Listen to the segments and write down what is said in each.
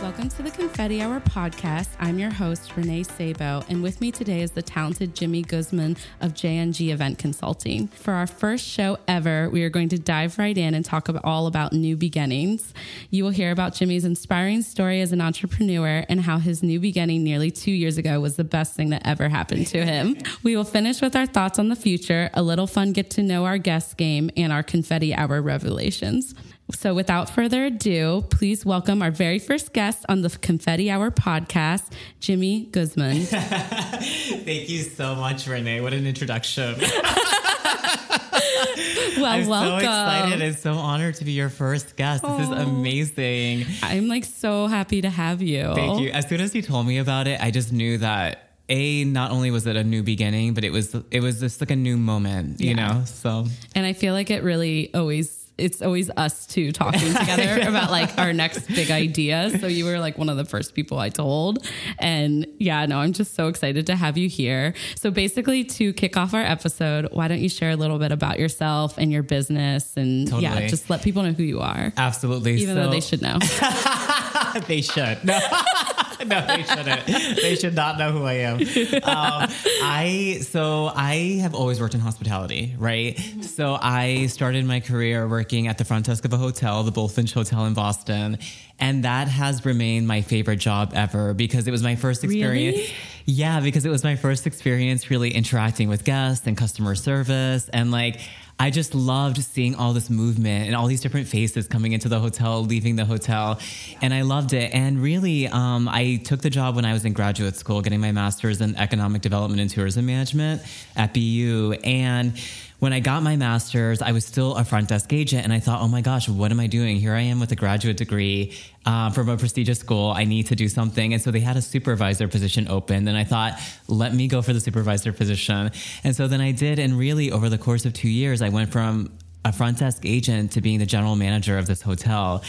Welcome to the Confetti Hour podcast. I'm your host, Renee Sabo, and with me today is the talented Jimmy Guzman of JNG Event Consulting. For our first show ever, we are going to dive right in and talk about, all about new beginnings. You will hear about Jimmy's inspiring story as an entrepreneur and how his new beginning nearly two years ago was the best thing that ever happened to him. we will finish with our thoughts on the future, a little fun get to know our guest game, and our Confetti Hour revelations. So, without further ado, please welcome our very first guest on the Confetti Hour podcast, Jimmy Guzman. Thank you so much, Renee. What an introduction. well, I'm welcome. so excited and so honored to be your first guest. This is amazing. I'm like so happy to have you. Thank you. As soon as you told me about it, I just knew that a not only was it a new beginning, but it was it was just like a new moment, you Yeah. know. So And I feel like it really always it's always us two talking together about like our next big idea. So you were like one of the first people I told. And yeah, no, I'm just so excited to have you here. So basically to kick off our episode, why don't you share a little bit about yourself and your business and yeah, just let people know who you are. absolutely, Even so, though they should know. they should. No. no, they shouldn't. They should not know who I am. Um, I so I have always worked in hospitality, right? So I started my career working at the front desk of a hotel, the Bulfinch Hotel in Boston, and that has remained my favorite job ever because it was my first experience. Really? Yeah, because it was my first experience really interacting with guests and customer service and like I just loved seeing all this movement and all these different faces coming into the hotel, leaving the hotel, and I loved it. And really, um, I took the job when I was in graduate school, getting my master's in economic development and tourism management at BU. And when I got my master's, I was still a front desk agent, and I thought, oh my gosh, what am I doing? Here I am with a graduate degree uh, from a prestigious school. I need to do something. And so they had a supervisor position open, and I thought, let me go for the supervisor position. And so then I did, and really over the course of two years, I went from a front desk agent to being the general manager of this hotel.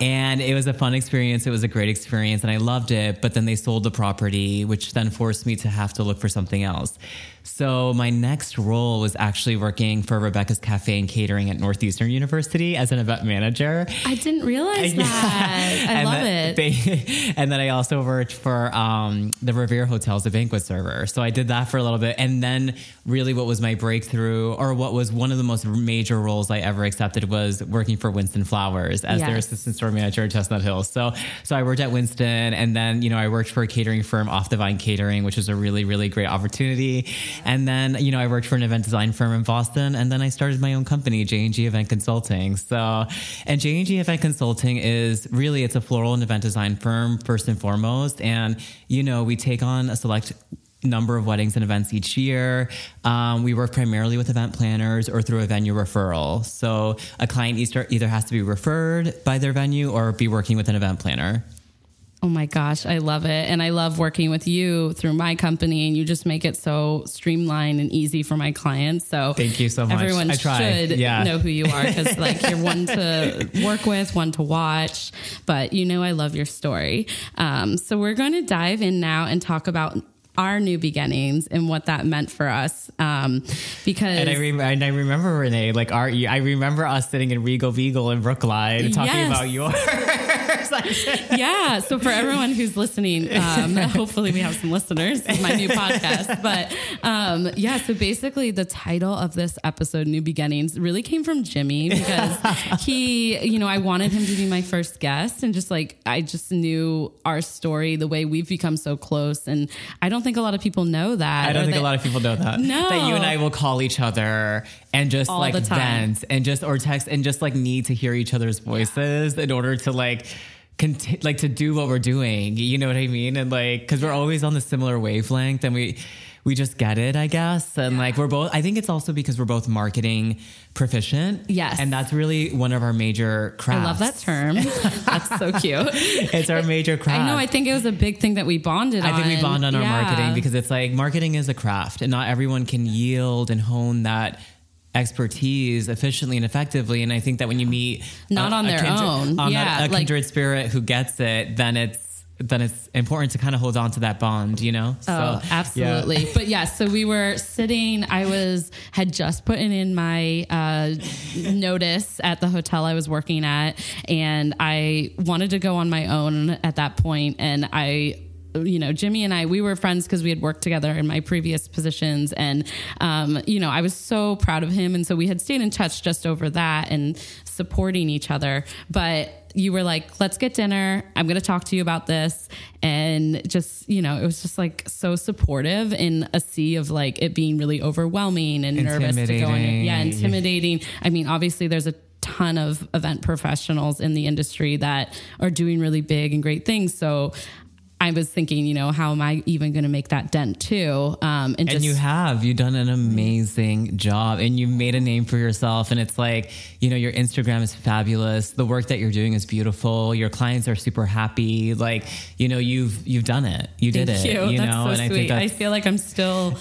And it was a fun experience. It was a great experience and I loved it. But then they sold the property, which then forced me to have to look for something else. So my next role was actually working for Rebecca's Cafe and Catering at Northeastern University as an event manager. I didn't realize that. I And love then it. they- and then I also worked for um, the Revere Hotel as a banquet server. So I did that for a little bit. And then really what was my breakthrough or what was one of the most major roles I ever accepted was working for Winston Flowers as their assistant store manager at Chestnut Hill. So, so I worked at Winston and then, you know, I worked for a catering firm off the vine catering, which was a really, really great opportunity. And then, you know, I worked for an event design firm in Boston and then I started my own company, J&G Event Consulting. So, and J&G Event Consulting is really, it's a floral and event design firm first and foremost. And, you know, we take on a select number of weddings and events each year. Um, we work primarily with event planners or through a venue referral. So a client either, either has to be referred by their venue or be working with an event planner. Oh my gosh, I love it. And I love working with you through my company and you just make it so streamlined and easy for my clients. So Thank you so much. Everyone should Yeah. know who you are because like you're one to work with, one to watch, but you know I love your story. Um, so we're going to dive in now and talk about our new beginnings and what that meant for us. Um, because And I, rem- and I remember Renee, like our, I remember us sitting in Regal Beagle in Brookline talking Yes. about yours. yeah. So for everyone who's listening, um, hopefully we have some listeners. This is my new podcast, but um, yeah. So basically, the title of this episode, "New Beginnings," really came from Jimmy because he, you know, I wanted him to be my first guest, and just like I just knew our story, the way we've become so close, and I don't think a lot of people know that. I don't think that- a lot of people know that. No. That you and I will call each other and just All like vent and just or text and just like need to hear each other's voices in order to like conti- like to do what we're doing. You know what I mean? And like cuz we're always on the similar wavelength and we we just get it, I guess. And like we're both I think it's also because we're both marketing proficient. Yes. And that's really one of our major crafts. I love that term. That's so cute. It's our major craft. I know. I think it was a big thing that we bonded on. I think we bond on our marketing because it's like marketing is a craft and not everyone can yield and hone that expertise efficiently and effectively. And I think that when you meet not a, on a their kindred, own, on yeah, a, like- kindred spirit who gets it, then it's then it's important to kind of hold on to that bond, you know? So, Oh, yeah. absolutely. But yeah, so we were sitting. I was had just put in my uh, notice at the hotel I was working at, and I wanted to go on my own at that point, and I. You know, Jimmy and I, we were friends because we had worked together in my previous positions. And, um, you know, I was so proud of him. And so we had stayed in touch just over that and supporting each other. But you were like, let's get dinner. I'm going to talk to you about this. And just, you know, it was just like so supportive in a sea of like it being really overwhelming and nervous to go in. Yeah, Intimidating. intimidating. I mean, obviously, there's a ton of event professionals in the industry that are doing really big and great things. So, I was thinking, you know, how am I even going to make that dent too? Um, and, And just you have. You've done an amazing job and you made a name for yourself. And it's like, you know, your Instagram is fabulous. The work that you're doing is beautiful. Your clients are super happy. Like, you know, you've you've done it. You did it. you. You that's know, so and I sweet. think I, feel like I'm still.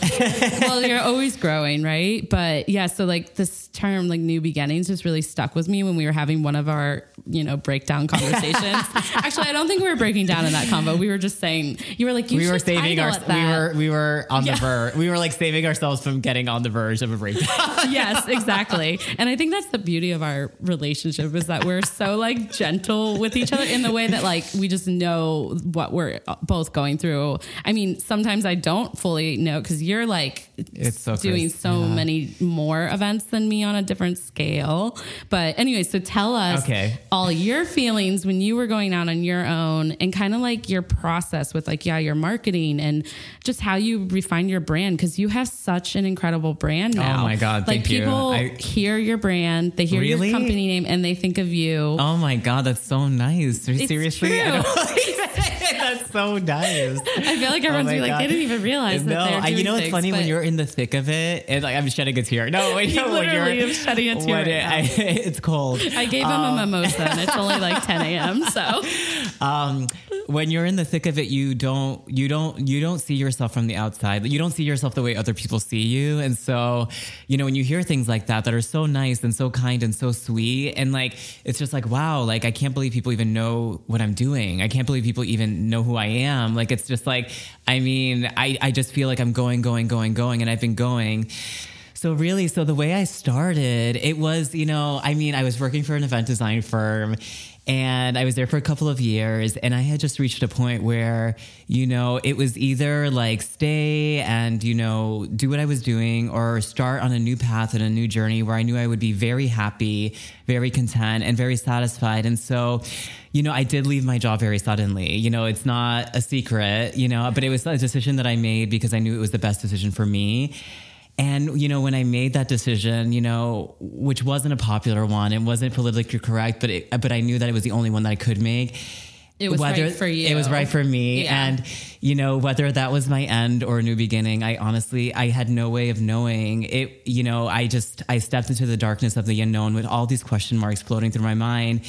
well, you're always growing, right? But yeah, so like this term, like new beginnings, just really stuck with me when we were having one of our, you know, breakdown conversations. Actually, I don't think we were breaking down in that convo. We were just saying you were like you we were saving our we were we were on Yeah. the verge. We were like saving ourselves from getting on the verge of a breakdown. yes, exactly. And I think that's the beauty of our relationship is that we're so like gentle with each other in the way that like we just know what we're both going through. I mean, sometimes I don't fully know because you're like It's so doing crazy. so Yeah. many more events than me on a different scale. But anyway, so tell us Okay. all your feelings when you were going out on your own and kind of like your process with like, yeah, your marketing and just how you refine your brand because you have such an incredible brand now. Oh my God, Like thank you. people I- hear your brand, they hear Really? your company name and they think of you. Oh my god, that's so nice. Seriously, true. I don't that's so nice. I feel like everyone's Oh like, God. they didn't even realize no, that doing you know, it's things, funny when you're in the thick of it, and like I'm shedding a tear. No, wait, You no, when literally am shedding a tear right it-. I- it's cold. I gave him a mimosa and it's only like 10 a.m. So um, when you're in the thick of it, you don't, you don't, you don't see yourself from the outside. You don't see yourself the way other people see you. And so, you know, when you hear things like that, that are so nice and so kind and so sweet, and like, it's just like, wow, like, I can't believe people even know what I'm doing. I can't believe people even know who I am. Like, it's just like, I mean, I, I just feel like I'm going, going, going, going, and I've been going. So really, so the way I started, it was, you know, I mean, I was working for an event design firm and I was there for a couple of years and I had just reached a point where, you know, it was either like stay and, you know, do what I was doing or start on a new path and a new journey where I knew I would be very happy, very content and very satisfied. And so, you know, I did leave my job very suddenly. You know, it's not a secret, you know, but it was a decision that I made because I knew it was the best decision for me. And, you know, when I made that decision, you know, which wasn't a popular one, it wasn't politically correct, but it, but I knew that it was the only one that I could make. It was right for you. It was right for me. Yeah. And, you know, whether that was my end or a new beginning, I honestly, I had no way of knowing it. You know, I just, I stepped into the darkness of the unknown with all these question marks floating through my mind.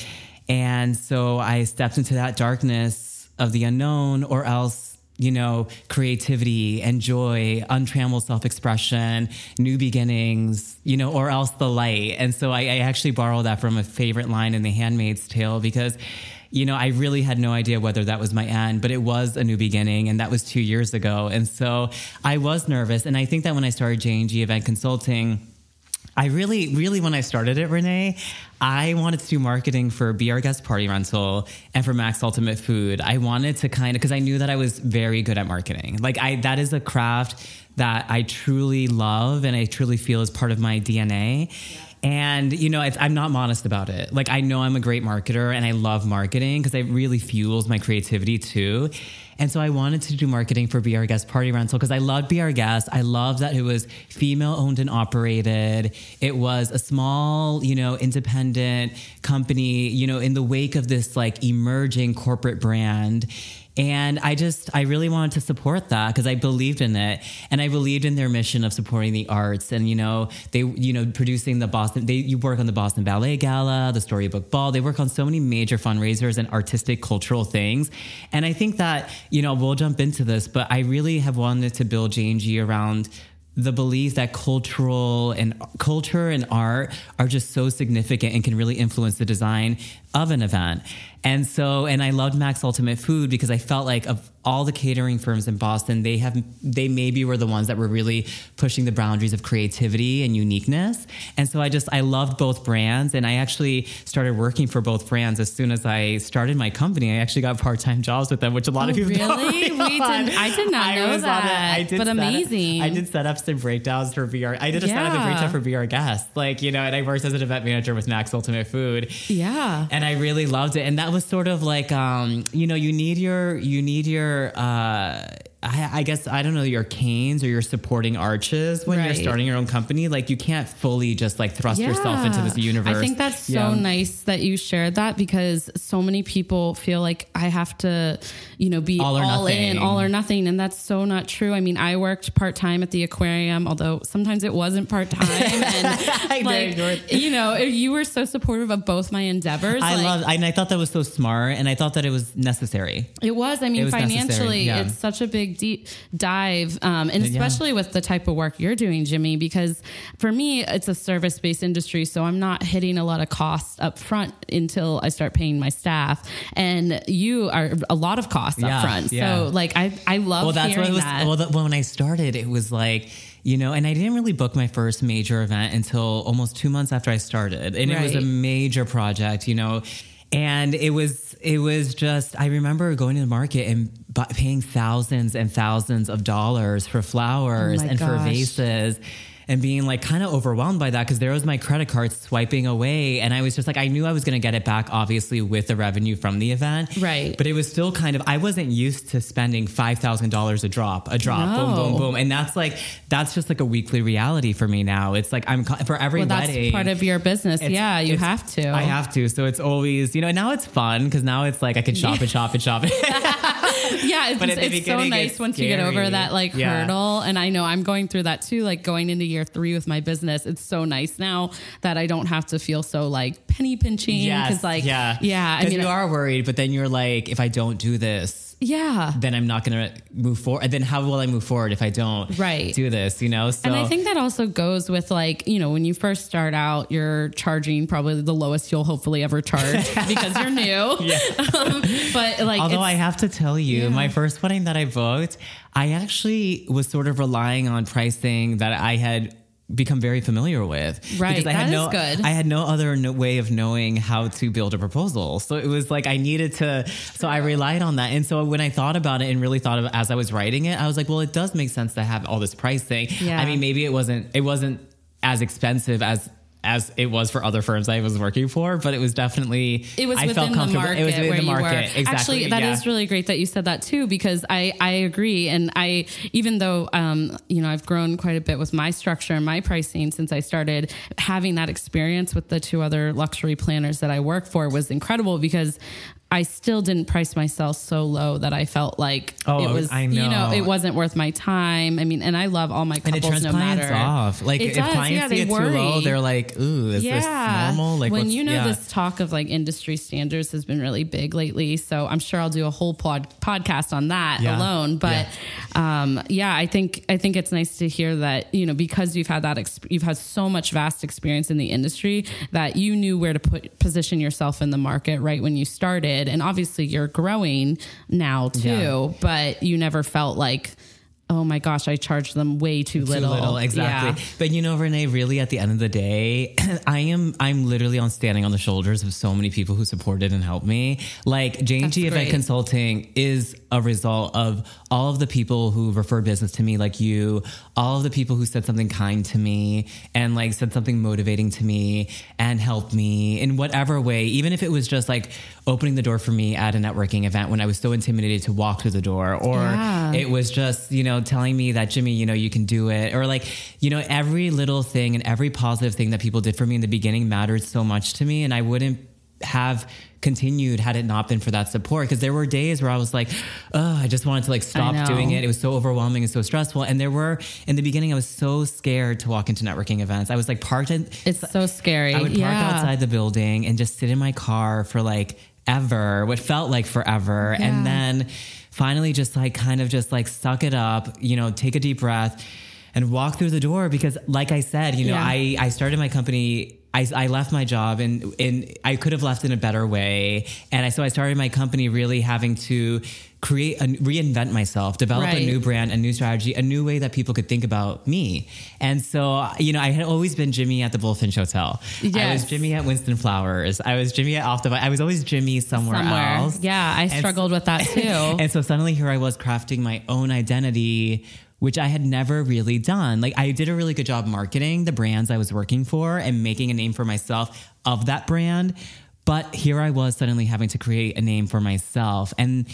And so I stepped into that darkness of the unknown or else you know, creativity and joy, untrammeled self expression, new beginnings, you know, or else the light. And so I, I actually borrowed that from a favorite line in The Handmaid's Tale because, you know, I really had no idea whether that was my end, but it was a new beginning. And that was two years ago. And so I was nervous. And I think that when I started J&G Event Consulting, I really, really, when I started it, Renee, I wanted to do marketing for Be Our Guest Party Rental and for Max Ultimate Food. I wanted to kind of, because I knew that I was very good at marketing. Like, I, that is a craft that I truly love and I truly feel is part of my DNA. And, you know, I'm not modest about it. Like, I know I'm a great marketer and I love marketing because it really fuels my creativity too. And so I wanted to do marketing for Our Guest Party Rental because I loved Our Guest. I loved that it was female owned and operated. It was a small, you know, independent company, you know, in the wake of this like emerging corporate brand. And I just, I really wanted to support that because I believed in it. And I believed in their mission of supporting the arts and, you know, they, you know, producing the Boston, they, you work on the Boston Ballet Gala, the Storybook Ball. They work on so many major fundraisers and artistic cultural things. And I think that, you know, we'll jump into this, but I really have wanted to build J&G around the belief that cultural and culture and art are just so significant and can really influence the design of an event. And so, and I loved Max Ultimate Food because I felt like of all the catering firms in Boston, they have, they maybe were the ones that were really pushing the boundaries of creativity and uniqueness. And so I just, I loved both brands. And I actually started working for both brands as soon as I started my company. I actually got part time jobs with them, which a lot Oh, of people really? did- I did not know was that, it. I did but set- amazing. I did setups and breakdowns for VR. I did a setup and Yeah. breakdown for VR guests. Like, you know, and I worked as an event manager with Max Ultimate Food Yeah. and I really loved it. And that was sort of like, um, you know, you need your, you need your, uh, I, I guess I don't know your canes or your supporting arches when Right. you're starting your own company. Like you can't fully just like thrust yourself into this universe. I think that's so nice that you shared that because so many people feel like I have to, you know, be All all, in, all or nothing. And that's so not true. I mean, I worked part time at the aquarium, although sometimes it wasn't part time. I And know, like, you know, you were so supportive of both my endeavors. I like, love, and I thought that was so smart, and I thought that it was necessary. It was. I mean, was financially, yeah. it's such a big deep dive, um, and Yeah. especially with the type of work you're doing, Jimmy. Because for me, it's a service based industry, so I'm not hitting a lot of costs up front until I start paying my staff, and you are a lot of costs Yeah, up front. yeah. So, like, I I love well, that's what it was. that. Well, the, when I started, it was like. You know, and I didn't really book my first major event until almost two months after I started. And it was a major project, you know, and it was, it was just, I remember going to the market and paying thousands and thousands of dollars for flowers Oh and for vases and being like kind of overwhelmed by that because there was my credit card swiping away. And I was just like, I knew I was going to get it back, obviously, with the revenue from the event. Right. But it was still kind of, I wasn't used to spending $5,000 a drop, a drop, boom, No. boom, boom. And that's like, that's just like a weekly reality for me now. It's like, I'm, for every well, that's wedding. part of your business. Yeah, you have to. I have to. So it's always, you know, now it's fun because now it's like I can shop and shop and shop. yeah, it's, But it's so nice once you get over that like Yeah. hurdle. And I know I'm going through that too, like going into year three with my business. It's so nice now that I don't have to feel so like penny pinching. yes. Like, yeah. yeah, I mean, you are worried, but then you're like, if I don't do this, yeah. then I'm not going to move forward. And then how will I move forward if I don't Right. do this, you know? So And I think that also goes with like, you know, when you first start out, you're charging probably the lowest you'll hopefully ever charge because you're new. Um, but like, Although I have to tell you, Yeah. my first wedding that I booked, I actually was sort of relying on pricing that I had become very familiar with. Right, Because I had no, is good. I had no other no way of knowing how to build a proposal. So it was like I needed to, so I relied on that. And so when I thought about it and really thought of it as I was writing it, I was like, well, it does make sense to have all this pricing. Yeah. I mean, maybe it wasn't, it wasn't as expensive as as it was for other firms I was working for, but it was definitely it was I within felt the comfortable. market it was within the market. Exactly. Actually, that is yeah. really great that you said that too, because I I agree, and I even though um you know I've grown quite a bit with my structure and my pricing since I started having that experience with the two other luxury planners that I work for was incredible because. I still didn't price myself so low that I felt like Oh, it was, I you know, know. it wasn't worth my time. I mean, and I love all my and couples it no matter. off. Like It if does, clients yeah, they it too low, they're like, "Ooh, is this normal?" Like when you know yeah. this talk of like industry standards has been really big lately, so I'm sure I'll do a whole pod, podcast on that Yeah. alone. But um, yeah, I think I think it's nice to hear that you know because you've had that exp- you've had so much vast experience in the industry that you knew where to put position yourself in the market right when you started, and obviously you're growing now too, Yeah. but you never felt like. Oh my gosh! I charged them way too Too little. little, exactly. Yeah. But you know, Renee, really, at the end of the day, I am I'm literally on standing on the shoulders of so many people who supported and helped me. Like J and G Event. Consulting is a result of all of the people who referred business to me, like you, all of the people who said something kind to me and like said something motivating to me and helped me in whatever way, even if it was just like opening the door for me at a networking event when I was so intimidated to walk through the door, or Yeah. it was just, you know, telling me that Jimmy, you know, you can do it. Or like, you know, every little thing and every positive thing that people did for me in the beginning mattered so much to me. And I wouldn't have continued had it not been for that support. Cause there were days where I was like, oh, I just wanted to like stop doing it. It was so overwhelming and so stressful. And there were, in the beginning, I was so scared to walk into networking events. I was like parked in, It's so scary. I would park yeah. outside the building and just sit in my car for like ever, what felt like forever. And then finally just like kind of just like suck it up, you know, take a deep breath. and walk through the door because like I said, you know, Yeah. I, I started my company. I, I left my job and, and I could have left in a better way. And I, so I started my company really having to create and reinvent myself, develop Right. a new brand, a new strategy, a new way that people could think about me. And so, you know, I had always been Jimmy at the Bulfinch Hotel. I was Jimmy at Winston Flowers. I was Jimmy at Off the, I was always Jimmy somewhere, Somewhere. else. Yeah, I struggled with that too. and so suddenly here I was crafting my own identity, which I had never really done. Like I did a really good job marketing the brands I was working for and making a name for myself of that brand. But here I was suddenly having to create a name for myself. And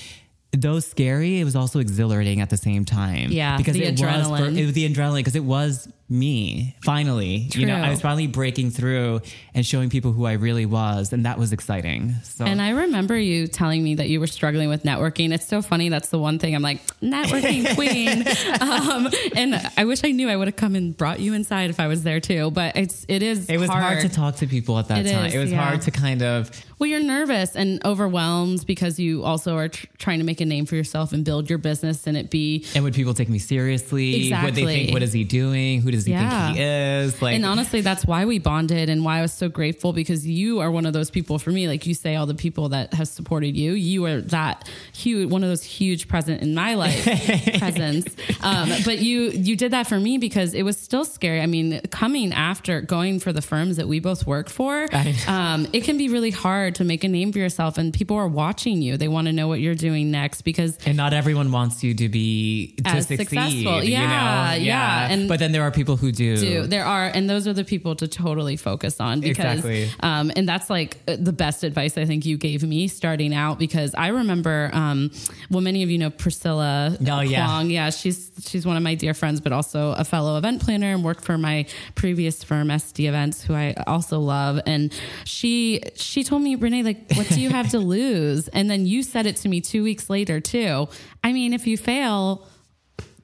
though scary, it was also exhilarating at the same time. Yeah, because it was for, it was the adrenaline because it was me finally. You know, I was finally breaking through and showing people who I really was, and that was exciting. So And I remember you telling me that you were struggling with networking. It's so funny. That's the one thing I'm like, networking queen. um, and I wish I knew I would have come and brought you inside if I was there too. But it's, it is, it was hard. to talk to people at that It time. is, it was yeah. hard to kind of Well, you're nervous and overwhelmed because you also are tr- trying to make a name for yourself and build your business and it be. And would people take me seriously? exactly. Would they think, what is he doing? Who does he Yeah. think he is? Like, and honestly, that's why we bonded and why I was so grateful because you are one of those people for me. Like you say, all the people that have supported you, you are that huge, one of those huge present in my life presence. Um, but you, you did that for me because it was still scary. I mean, coming after going for the firms that we both work for, um, it can be really hard to make a name for yourself and people are watching you. They want to know what you're doing next because and not everyone wants you to be to As succeed. successful. you Yeah, yeah. And- but then there are people who do. do. There are, and those are the people to totally focus on because, Exactly. um, and that's like uh, the best advice I think you gave me starting out because I remember, um, well, many of you know Priscilla Oh, yeah. Kwong. Yeah, she's she's one of my dear friends, but also a fellow event planner and worked for my previous firm, SD Events, who I also love. And she she told me, Renee, like, what do you have to lose? And then you said it to me two weeks later too. I mean, if you fail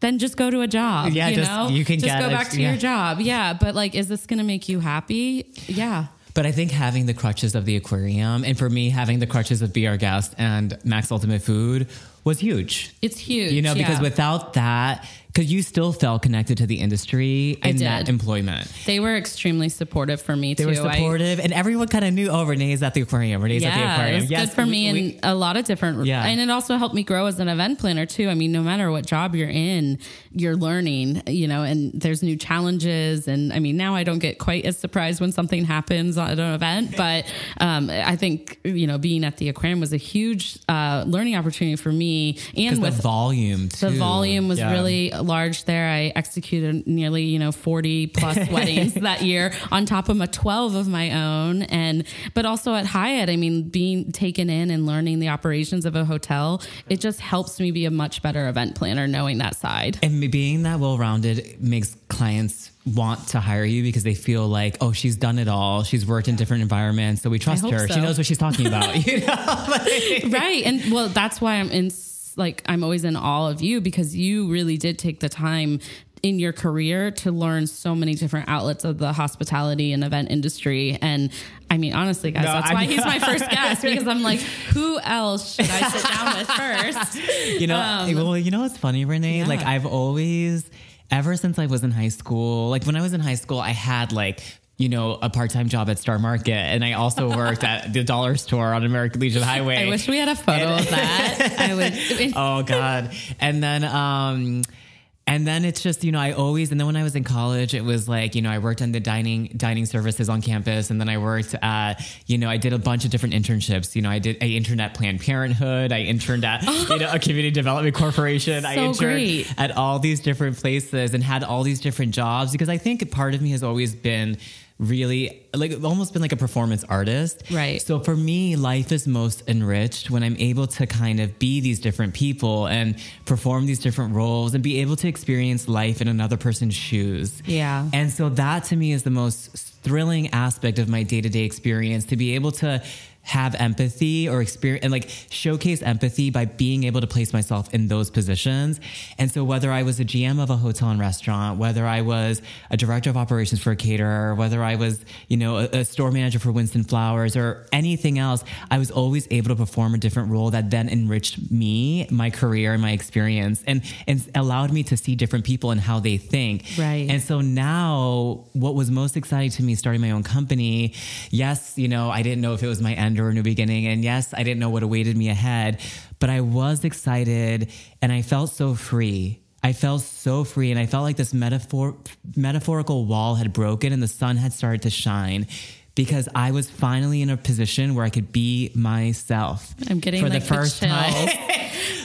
then just go to a job. Yeah, you just- know, you can just get go it, back to yeah. your job. Yeah, but like, is this going to make you happy? Yeah, But I think having the crutches of the aquarium, and for me, having the crutches of Be Our Guest and Max Ultimate Food was huge. it's huge. You know, because yeah. without that, because you still felt connected to the industry I in that employment. they were extremely supportive for me They too. were I- supportive, and everyone kind of knew, oh, Renee's at the aquarium. Renee's at the aquarium. it was Yes, good for me we- in a lot of different. Yeah. and it also helped me grow as an event planner too. I mean, no matter what job you're in, you're learning. You know, and there's new challenges. And I mean, now I don't get quite as surprised when something happens at an event, but um, I think you know, being at the aquarium was a huge uh, learning opportunity for me, and 'cause with the volume, too. the volume was Yeah. really large there. I executed nearly, you know, 40 plus weddings that year on top of a 12 of my own. And, but also at Hyatt, I mean, being taken in and learning the operations of a hotel, it just helps me be a much better event planner knowing that side. And being that well rounded makes clients want to hire you because they feel like, oh, she's done it all. She's worked in different environments, so we trust her. so. She knows what she's talking about. you know, Like- right and well that's why i'm in like i'm always in awe of you because you really did take the time in your career to learn so many different outlets of the hospitality and event industry and i mean honestly guys No, that's I why he's my first guest because i'm like who else should i sit down with first you know, Um, well, you know what's funny, Renee? Yeah. Like I've always, ever since I was in high school, like when I was in high school, I had like. You know, a part-time job at Star Market, and I also worked at the dollar store on American Legion Highway. i wish we had a photo of that i would oh god and then um and then it's just you know i always and then when i was in college it was like you know i worked on the dining dining services on campus. And then i worked at you know i did a bunch of different internships. You know i did i interned at planned parenthood. I interned at you know a community development corporation. I interned great. at all these different places and had all these different jobs because i think part of me has always been really like almost been like a performance artist Right. so for me, life is most enriched when I'm able to kind of be these different people and perform these different roles and be able to experience life in another person's shoes. Yeah. And so that to me is the most thrilling aspect of my day to day experience to be able to have empathy or experience and like showcase empathy by being able to place myself in those positions. And so whether I was a GM of a hotel and restaurant, whether I was a director of operations for a caterer, whether I was, you know, a, a store manager for Winston Flowers or anything else, I was always able to perform a different role that then enriched me, my career and my experience and, and allowed me to see different people and how they think. Right. And so now what was most exciting to me starting my own company, yes, you know, I didn't know if it was my end or a new beginning. And yes, I didn't know what awaited me ahead, but I was excited and I felt so free. I felt so free and I felt like this metaphor metaphorical wall had broken and the sun had started to shine because I was finally in a position where I could be myself. I'm getting for like the first chills. time.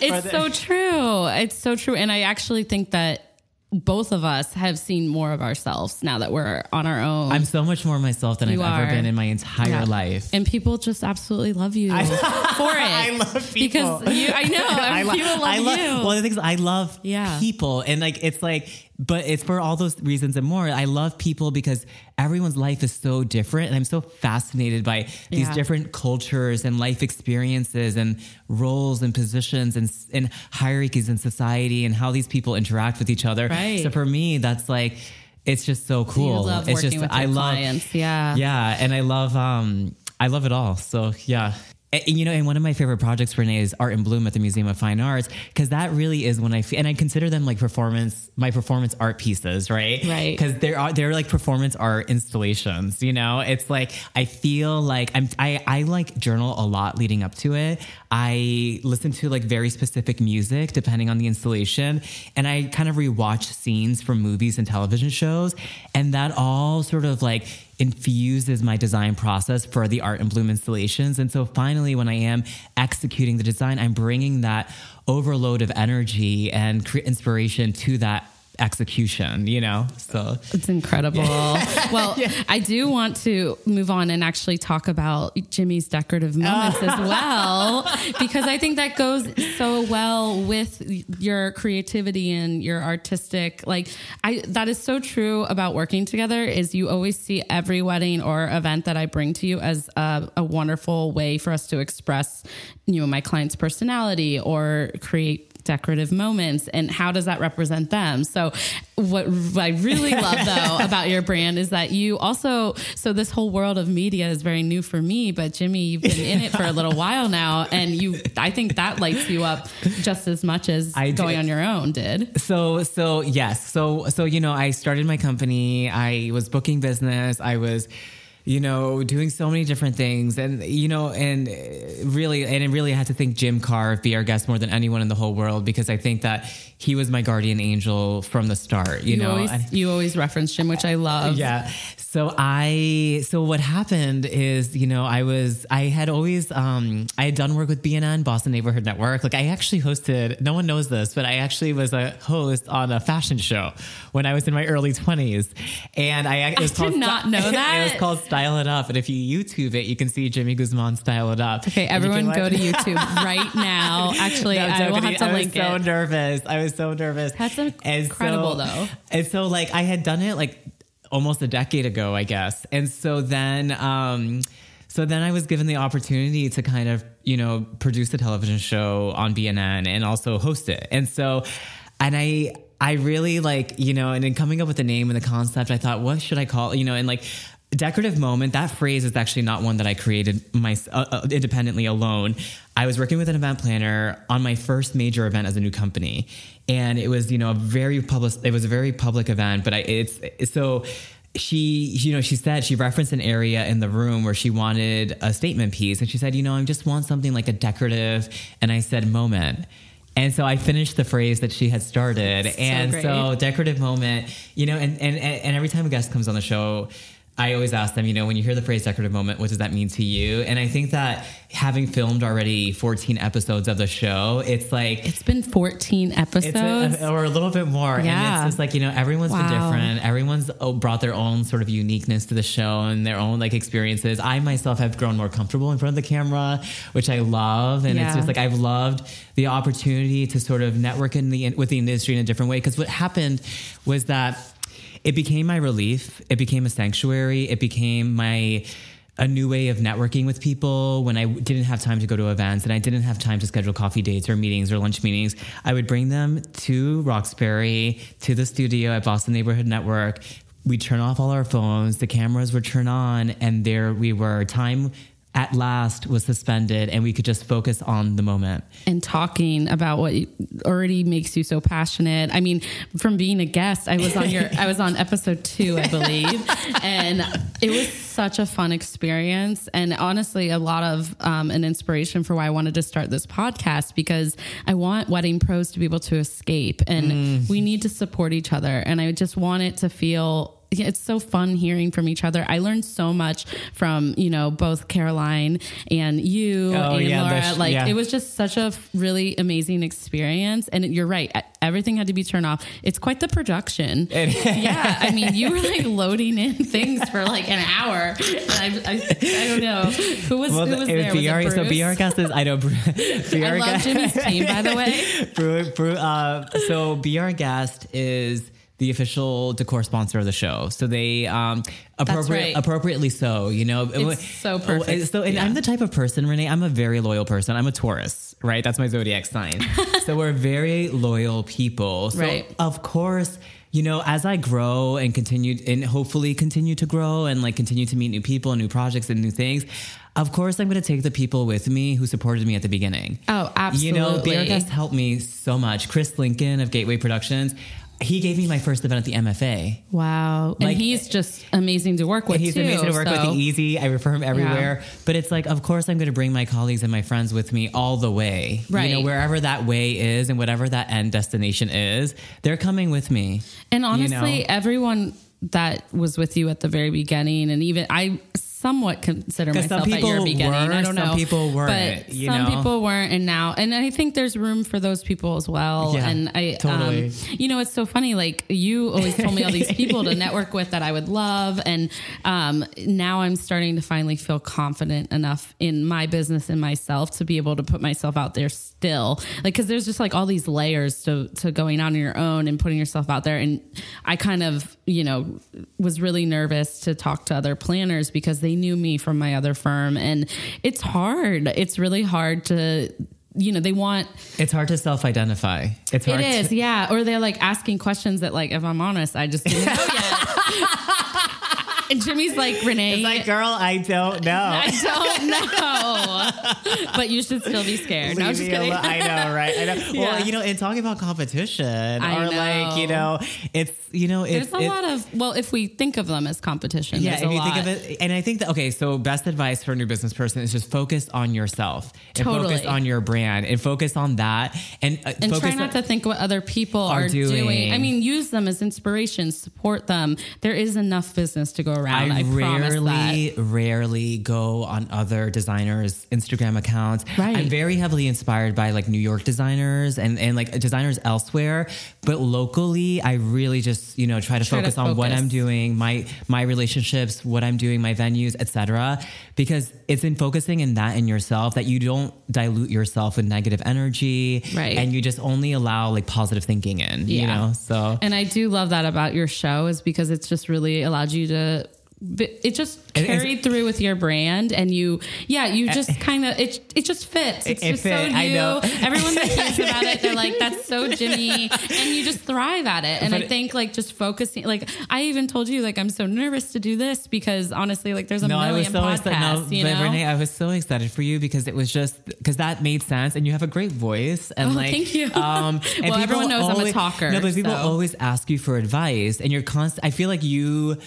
it's the- so true. It's so true. And I actually think that both of us have seen more of ourselves now that we're on our own. I'm so much more myself than You I've are. ever been in my entire Yeah. life. and people just absolutely love you for it. I love people. because you. I know I lo- people love I love, you. of the things I love Yeah. people, and like it's like, but it's for all those reasons and more. I love people because everyone's life is so different, and I'm so fascinated by these Yeah. different cultures and life experiences and roles and positions and and hierarchies in society and how these people interact with each other. Right. So for me, that's like. It's just so cool. Love it's just I your love clients. Yeah. yeah, and I love um I love it all. So yeah. And, you know, and one of my favorite projects, Renee, is Art in Bloom at the Museum of Fine Arts, because that really is when I feel, and I consider them like performance, my performance art pieces, right? Right. Because they're uh, they're like performance art installations. You know, it's like I feel like I'm I I like journal a lot leading up to it. I listen to like very specific music depending on the installation, and I kind of rewatch scenes from movies and television shows, and that all sort of like infuses my design process for the Art in Bloom installations. And so finally, when I am executing the design, I'm bringing that overload of energy and cre- inspiration to that execution, you know? So It's incredible. Well, I do want to move on and actually talk about Jimmy's decorative ah. moments as well, because I think that goes so well with your creativity and your artistic. Like, I that is so true about working together. Is you always see every wedding or event that I bring to you as a, a wonderful way for us to express, you know, my client's personality or create decorative moments and how does that represent them so what i really love though about your brand is that you also so this whole world of media is very new for me but jimmy you've been in it for a little while now and you i think that lights you up just as much as I going did. on your own did So so yes. So so you know, I started my company. I was booking business. I was you know doing so many different things and you know and really and I really had to thank Jim Carr be our guest more than anyone in the whole world because I think that he was my guardian angel from the start, you, you, know. always I- you always reference jim which i love yeah. So I so what happened is, you know, I was I had always um I had done work with BNN, Boston Neighborhood Network. Like I actually hosted no one knows this, but I actually was a host on a fashion show when I was in my early 20s. And I it was did called not know that. it was called Style It Up. And if you YouTube it, you can see Jimmy Guzman Style It Up. okay And you can, everyone go like- to youtube right now actually no, i will have to I link was so it nervous. I was so nervous. That's incredible, so- though. And so, like, I had done it like almost a decade ago, I guess. And so then, um, so then I was given the opportunity to kind of, you know, produce a television show on BNN and also host it. And so, and I, I really like, you know, and in coming up with the name and the concept, I thought, what should I call, you know, and like, decorative moment that phrase is actually not one that i created my uh, uh, independently alone i was working with an event planner on my first major event as a new company and it was you know a very public it was a very public event but I, it's, it's so she you know she said she referenced an area in the room where she wanted a statement piece and she said you know i just want something like a decorative and i said moment and so I finished the phrase that she had started. and great. so decorative moment, you know, and, and, and every time a guest comes on the show, I always ask them, you know, when you hear the phrase decorative moment, what does that mean to you? And I think that having filmed already 14 episodes of the show, it's like, it's been 14 episodes or a little bit more. And it's just like, you know, everyone's been different. Everyone's oh, brought their own sort of uniqueness to the show and their own like experiences. I myself have grown more comfortable in front of the camera, which I love. And Yeah. it's just like, I've loved the opportunity to sort of network in the, with the industry in a different way. Cause what happened was that it became my relief. It became a sanctuary. It became my, a new way of networking with people when I didn't have time to go to events and I didn't have time to schedule coffee dates or meetings or lunch meetings. I would bring them to Roxbury, to the studio at Boston Neighborhood Network. We'd turn off all our phones, the cameras would turn on, and there we were. Time at last was suspended and we could just focus on the moment. And talking about what already makes you so passionate. I mean, from being a guest, I was on your I was on episode 2, I believe, and it was such a fun experience and honestly a lot of um, an inspiration for why I wanted to start this podcast because I want wedding pros to be able to escape and mm. we need to support each other and I just want it to feel it's so fun hearing from each other. I learned so much from, you know, both Caroline and you oh, and yeah, Laura. Sh- like yeah. it was just such a really amazing experience. And you're right. Everything had to be turned off. It's quite the production. yeah. I mean, you were like loading in things for like an hour. I, I, I, don't know. Who was, well, who was there? BR, was so BR guest is, I know. BR I love Jimmy's team, by the way. Brew, brew, uh, so BR guest is the official decor sponsor of the show. So they um appropriate, right. appropriately so, you know. It's so perfect. So and yeah. I'm the type of person, Renee, I'm a very loyal person. I'm a Taurus, right? That's my zodiac sign. so we're very loyal people. So right. of course, you know, as I grow and continue and hopefully continue to grow and like continue to meet new people and new projects and new things, of course I'm going to take the people with me who supported me at the beginning. Oh, absolutely. You know, Bear Guest helped me so much. Chris Lincoln of Gateway Productions he gave me my first event at the MFA. Wow. Like, and he's just amazing to work with. He's too, amazing to work so. with. Easy. I refer him everywhere. Yeah. But it's like, of course, I'm going to bring my colleagues and my friends with me all the way. Right. You know, wherever that way is and whatever that end destination is, they're coming with me. And honestly, you know? everyone that was with you at the very beginning, and even I somewhat consider myself at your beginning. Were, I don't know. Some people weren't. But some know? people weren't, and now, and I think there's room for those people as well. Yeah, and I, totally. Um, you know, it's so funny. Like you always told me all these people to network with that I would love, and um, now I'm starting to finally feel confident enough in my business and myself to be able to put myself out there still. Like, because there's just like all these layers to to going on your own and putting yourself out there, and I kind of, you know, was really nervous to talk to other planners because they knew me from my other firm. And it's hard. It's really hard to you know they want it's hard to self-identify it's hard it is to- yeah or they're like asking questions that like if i'm honest i just didn't know yet and Jimmy's like, Renee. It's like, girl, I don't know. I don't know. but you should still be scared. No, just kidding. I know, right? I know. Yeah. Well, you know, and talking about competition I or know. like, you know, it's, you know, it's. There's a it, lot of, well, if we think of them as competition, yeah, if you lot. think of it, and I think that, okay, so best advice for a new business person is just focus on yourself and totally. focus on your brand and focus on that. And, uh, and try not on, to think what other people are, are doing. doing. I mean, use them as inspiration, support them. There is enough business to go around. I, I rarely, rarely go on other designers' Instagram accounts. Right. I'm very heavily inspired by like New York designers and, and like designers elsewhere, but locally, I really just you know try to try focus to on what I'm doing, my my relationships, what I'm doing, my venues, etc. Because it's in focusing in that in yourself that you don't dilute yourself with negative energy, right? And you just only allow like positive thinking in, yeah. you know. So, and I do love that about your show is because it's just really allowed you to it just carried through with your brand and you yeah you just kind of it it just fits. It's it just fit, so you. everyone that hears about it they're like that's so jimmy. And you just thrive at it. And but i think like just focusing like i even told you like i'm so nervous to do this because honestly like there's a no, million so podcasts excited, no, you know? renee i was so excited for you because it was just because that made sense and you have a great voice and oh, like thank you. um well everyone knows always, i'm a talker no but people so. always ask you for advice and you're constant i feel like you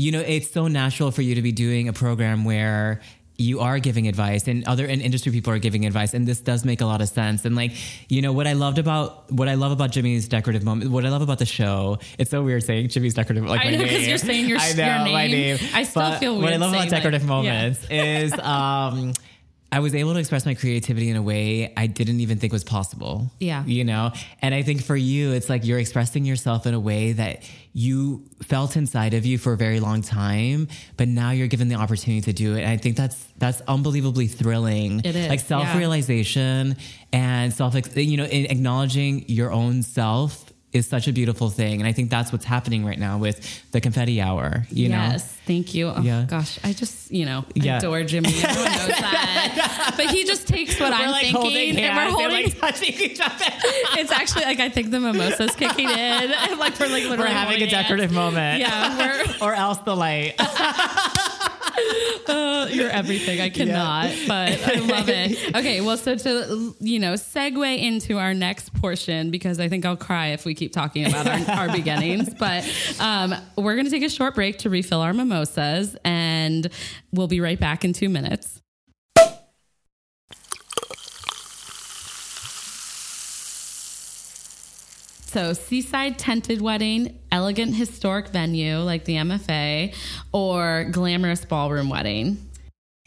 you know, it's so natural for you to be doing a program where you are giving advice and other and industry people are giving advice and this does make a lot of sense and like you know what i loved about what i love about jimmy's decorative moment what i love about the show it's so weird saying jimmy's decorative like I know because you're saying your, I know, your name. my name i still but feel weird what i love about decorative that. moments yeah. is um I was able to express my creativity in a way I didn't even think was possible. Yeah. You know? And I think for you, it's like you're expressing yourself in a way that you felt inside of you for a very long time, but now you're given the opportunity to do it. And I think that's that's unbelievably thrilling. It is. Like self realization yeah. and self, you know, acknowledging your own self is such a beautiful thing. And I think that's what's happening right now with the confetti hour, you yes, know? thank you. Oh, Yeah. gosh, I just, you know, Yeah. adore Jimmy. Everyone knows that. But he just takes what I'm thinking and we're holding. like touching each other. it's actually like I think the mimosa's kicking in. And like we're like literally We're having a decorative moment. Yeah, or else the light. Uh, you're everything. I cannot, but I love it. Okay, well, so to you know, segue into our next portion because I think I'll cry if we keep talking about our, our beginnings. But um, we're going to take a short break to refill our mimosas, and we'll be right back in two minutes. So, seaside tented wedding, elegant historic venue like the MFA, or glamorous ballroom wedding.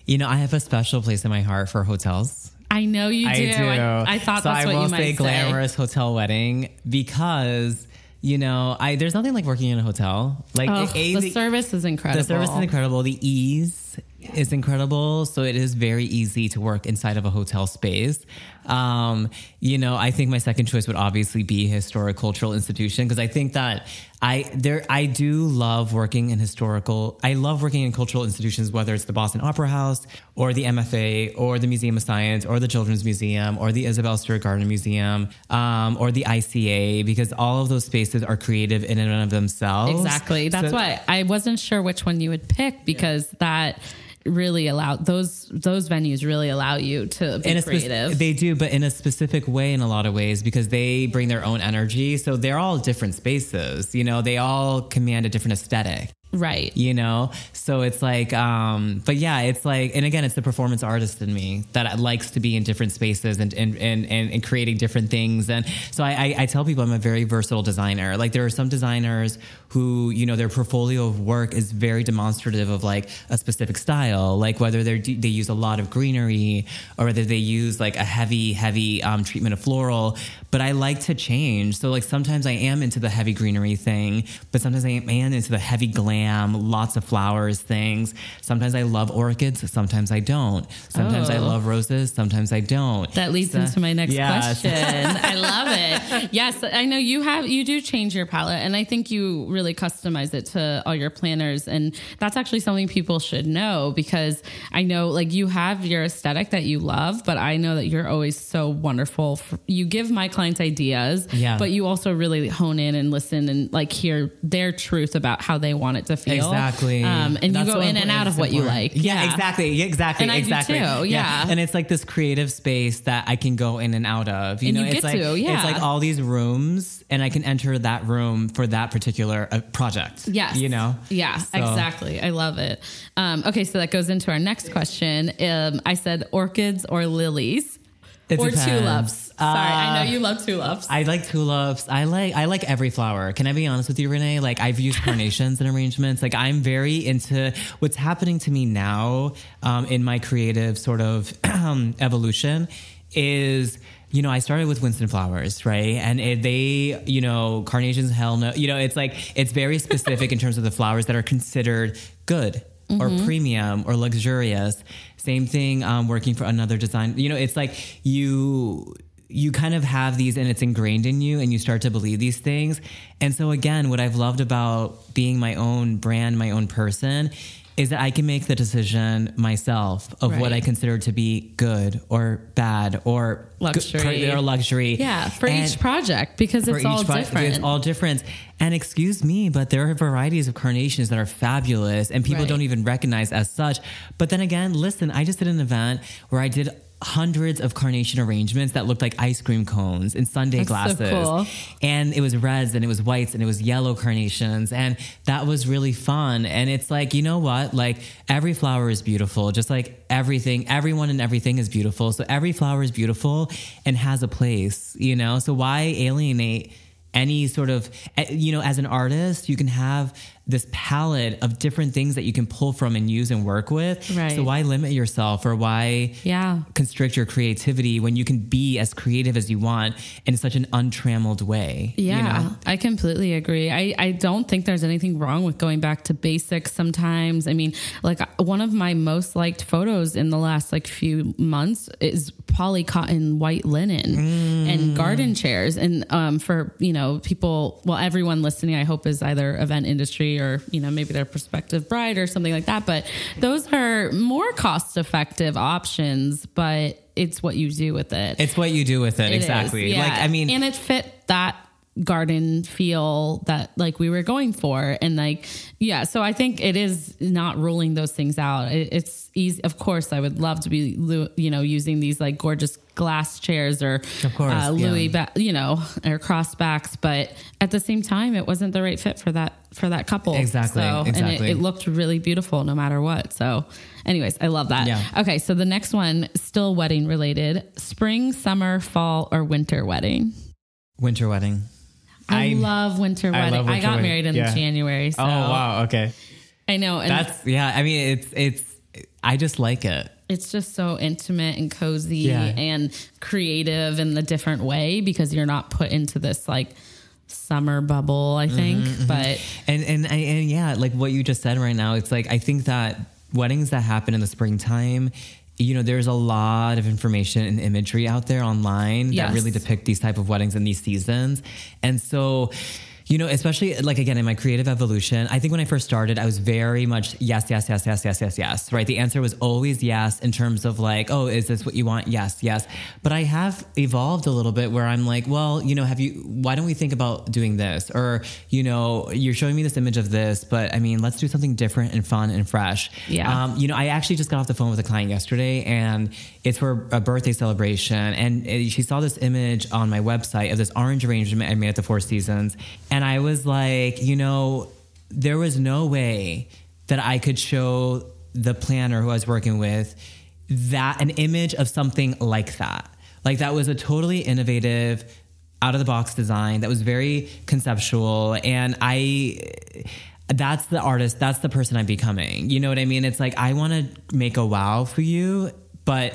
You know, I have a special place in my heart for hotels. I know you do. I do. I, I thought so that's I what you might say say. glamorous hotel wedding because you know I there's nothing like working in a hotel. Like Oh, A, the, the, service is incredible. the service is incredible. The ease is incredible. So it is very easy to work inside of a hotel space. Um, you know, I think my second choice would obviously be historic cultural institution because I think that I there I do love working in historical. I love working in cultural institutions, whether it's the Boston Opera House or the MFA or the Museum of Science or the Children's Museum or the Isabella Stewart Gardner Museum um, or the ICA because all of those spaces are creative in and of themselves. Exactly. That's So- why I wasn't sure which one you would pick because that really allow those those venues really allow you to be spec- creative. they do, but in a specific way in a lot of ways because they bring their own energy. So they're all different spaces. You know, they all command a different aesthetic. Right. You know, so it's like, um, but yeah, it's like, and again, it's the performance artist in me that likes to be in different spaces and and and, and, creating different things. And so I, I, I tell people I'm a very versatile designer. Like there are some designers who, you know, their portfolio of work is very demonstrative of like a specific style, like whether they they use a lot of greenery or whether they use like a heavy, heavy um, treatment of floral. But I like to change. So like sometimes I am into the heavy greenery thing, but sometimes I am into the heavy glam, lots of flowers things. Sometimes I love orchids, sometimes I don't. Sometimes I Oh. love roses, sometimes I don't. That leads So- into my next Yes. question. I love it. Yes, I know you have you do change your palette and I think you really customize it to all your planners and that's actually something people should know because I know like you have your aesthetic that you love, but I know that you're always so wonderful. For, you give my clients ideas, Yeah. but you also really hone in and listen and like hear their truth about how they want it to feel. Exactly. Um, and That's you go in and out of what you like. Yeah, exactly. Yeah, exactly. And I do exactly. too, yeah. And it's like this creative space that I can go in and out of. You And know, you it's like to, yeah. it's like all these rooms and I can enter that room for that particular uh, project. Yes. You know? Yeah, So- exactly. I love it. Um, okay, so that goes into our next question. Um, I said orchids or lilies It or depends. tulips. Sorry, I Uh, know you love tulips. I like tulips. I like I like every flower. Can I be honest with you, Renee? Like I've used carnations in arrangements. Like I'm very into what's happening to me now um, in my creative sort of evolution is you know, I started with Winston flowers, right? And it, they, you know, carnations, hell no. You know, it's like, it's very specific in terms of the flowers that are considered good or premium or luxurious. Same thing um, working for another design. You know, it's like you, you kind of have these and it's ingrained in you and you start to believe these things. And so again, what I've loved about being my own brand, my own person is that I can make the decision myself of what I consider to be good or bad or Luxury. good, or luxury. yeah, for And each project because it's all pro- different. It's all different. And excuse me, but there are varieties of carnations that are fabulous and people Right. don't even recognize as such. But then again, listen, I just did an event where I did hundreds of carnation arrangements that looked like ice cream cones and sundae That's so glasses. cool. And it was reds and it was whites and it was yellow carnations. And that was really fun. And it's like, you know what? Like every flower is beautiful, just like everything, everyone and everything is beautiful. So every flower is beautiful and has a place, you know? So why alienate any sort of, eh, you know, as an artist, you can have this palette of different things that you can pull from and use and work with. Right. So why limit yourself or why Yeah. constrict your creativity when you can be as creative as you want in such an untrammeled way? you Yeah, know? I completely agree. I, I don't think there's anything wrong with going back to basics sometimes. I mean, like one of my most liked photos in the last like few months is poly cotton white linen and garden chairs. And um, for, you know, people, well, everyone listening, I hope is either event industry or, you know, maybe their prospective bride or something like that. But those are more cost effective options, but it's what you do with it. It's what you do with it, It is, exactly. yeah. Like I mean, and it fit that garden feel that like we were going for and like yeah so i think it is not ruling those things out it, it's easy of course i would love to be you know using these like gorgeous glass chairs or Of course, uh, louis yeah. ba- you know or cross backs but at the same time it wasn't the right fit for that for that couple Exactly, so and it, it looked really beautiful no matter what so anyways i love that Yeah. okay so the next one still wedding related spring summer fall or winter wedding winter wedding. I, I'm- love winter I wedding. I winter got wedding. married in Yeah. January. So Oh wow, okay. I know. And That's yeah. I mean, it's it's. I just like it. It's just so intimate and cozy Yeah. and creative in the different way because you're not put into this like summer bubble, I think. Mm-hmm, But And and and yeah, like what you just said right now, it's like I think that weddings that happen in the springtime, you know, there's a lot of information and imagery out there online Yes. that really depict these type of weddings in these seasons. And so you know, especially like again in my creative evolution, I think when I first started, I was very much yes, yes, yes, yes, yes, yes, yes. Right. The answer was always yes in terms of like, oh, is this what you want? Yes, yes. But I have evolved a little bit where I'm like, well, you know, have you, why don't we think about doing this? Or, you know, you're showing me this image of this, but I mean, let's do something different and fun and fresh. Yeah. Um, you know, I actually just got off the phone with a client yesterday and it's for a birthday celebration. And she saw this image on my website of this orange arrangement I made at the Four Seasons. And I was like, you know, there was no way that I could show the planner who I was working with that an image of something like that. Like that was a totally innovative, out of the box design that was very conceptual. And I, that's the artist, that's the person I'm becoming. You know what I mean? It's like, I want to make a wow for you, but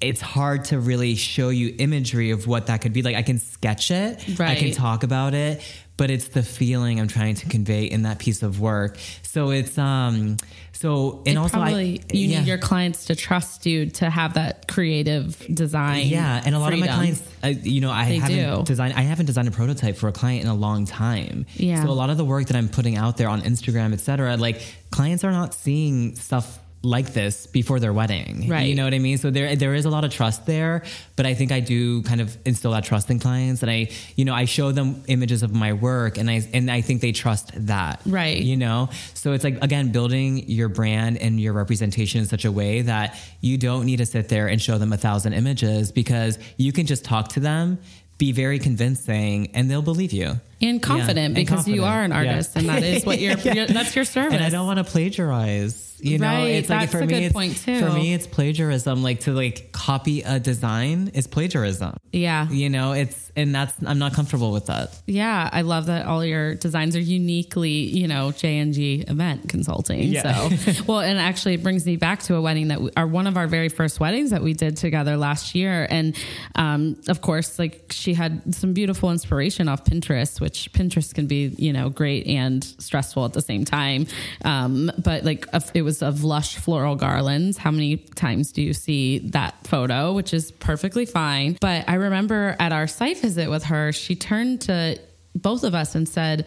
it's hard to really show you imagery of what that could be. Like I can sketch it, I can talk about it, but it's the feeling I'm trying to convey in that piece of work. So it's um so and it also probably I you yeah. need your clients to trust you to have that creative design. Yeah, and a lot of my clients, uh, you know, I They haven't do. designed. I haven't designed a prototype for a client in a long time. Yeah. So a lot of the work that I'm putting out there on Instagram, et cetera, like clients are not seeing stuff like this before their wedding. Right. You know what I mean? So there there is a lot of trust there, but I think I do kind of instill that trust in clients, and I, you know, I show them images of my work, and I and I think they trust that. Right. You know, so it's like again building your brand and your representation in such a way that you don't need to sit there and show them a thousand images because you can just talk to them, be very convincing, and they'll believe you. And confident Yeah, and because you are an Yeah. artist and that is what your, Yeah. that's your service. And I don't want to plagiarize. You know, Right, it's like that's for a me, good it's, point, too. For me, it's plagiarism. Like to like copy a design is plagiarism. Yeah. You know, it's and that's I'm not comfortable with that. Yeah, I love that all your designs are uniquely, you know, J and G event consulting. Yeah. So, well, and actually, it brings me back to a wedding that we, are one of our very first weddings that we did together last year, and um, of course, like she had some beautiful inspiration off Pinterest, which Pinterest can be, you know, great and stressful at the same time. Um, but like, a- it was of lush floral garlands. How many times do you see that photo? Which is perfectly fine. But I remember at our site visit with her, she turned to both of us and said,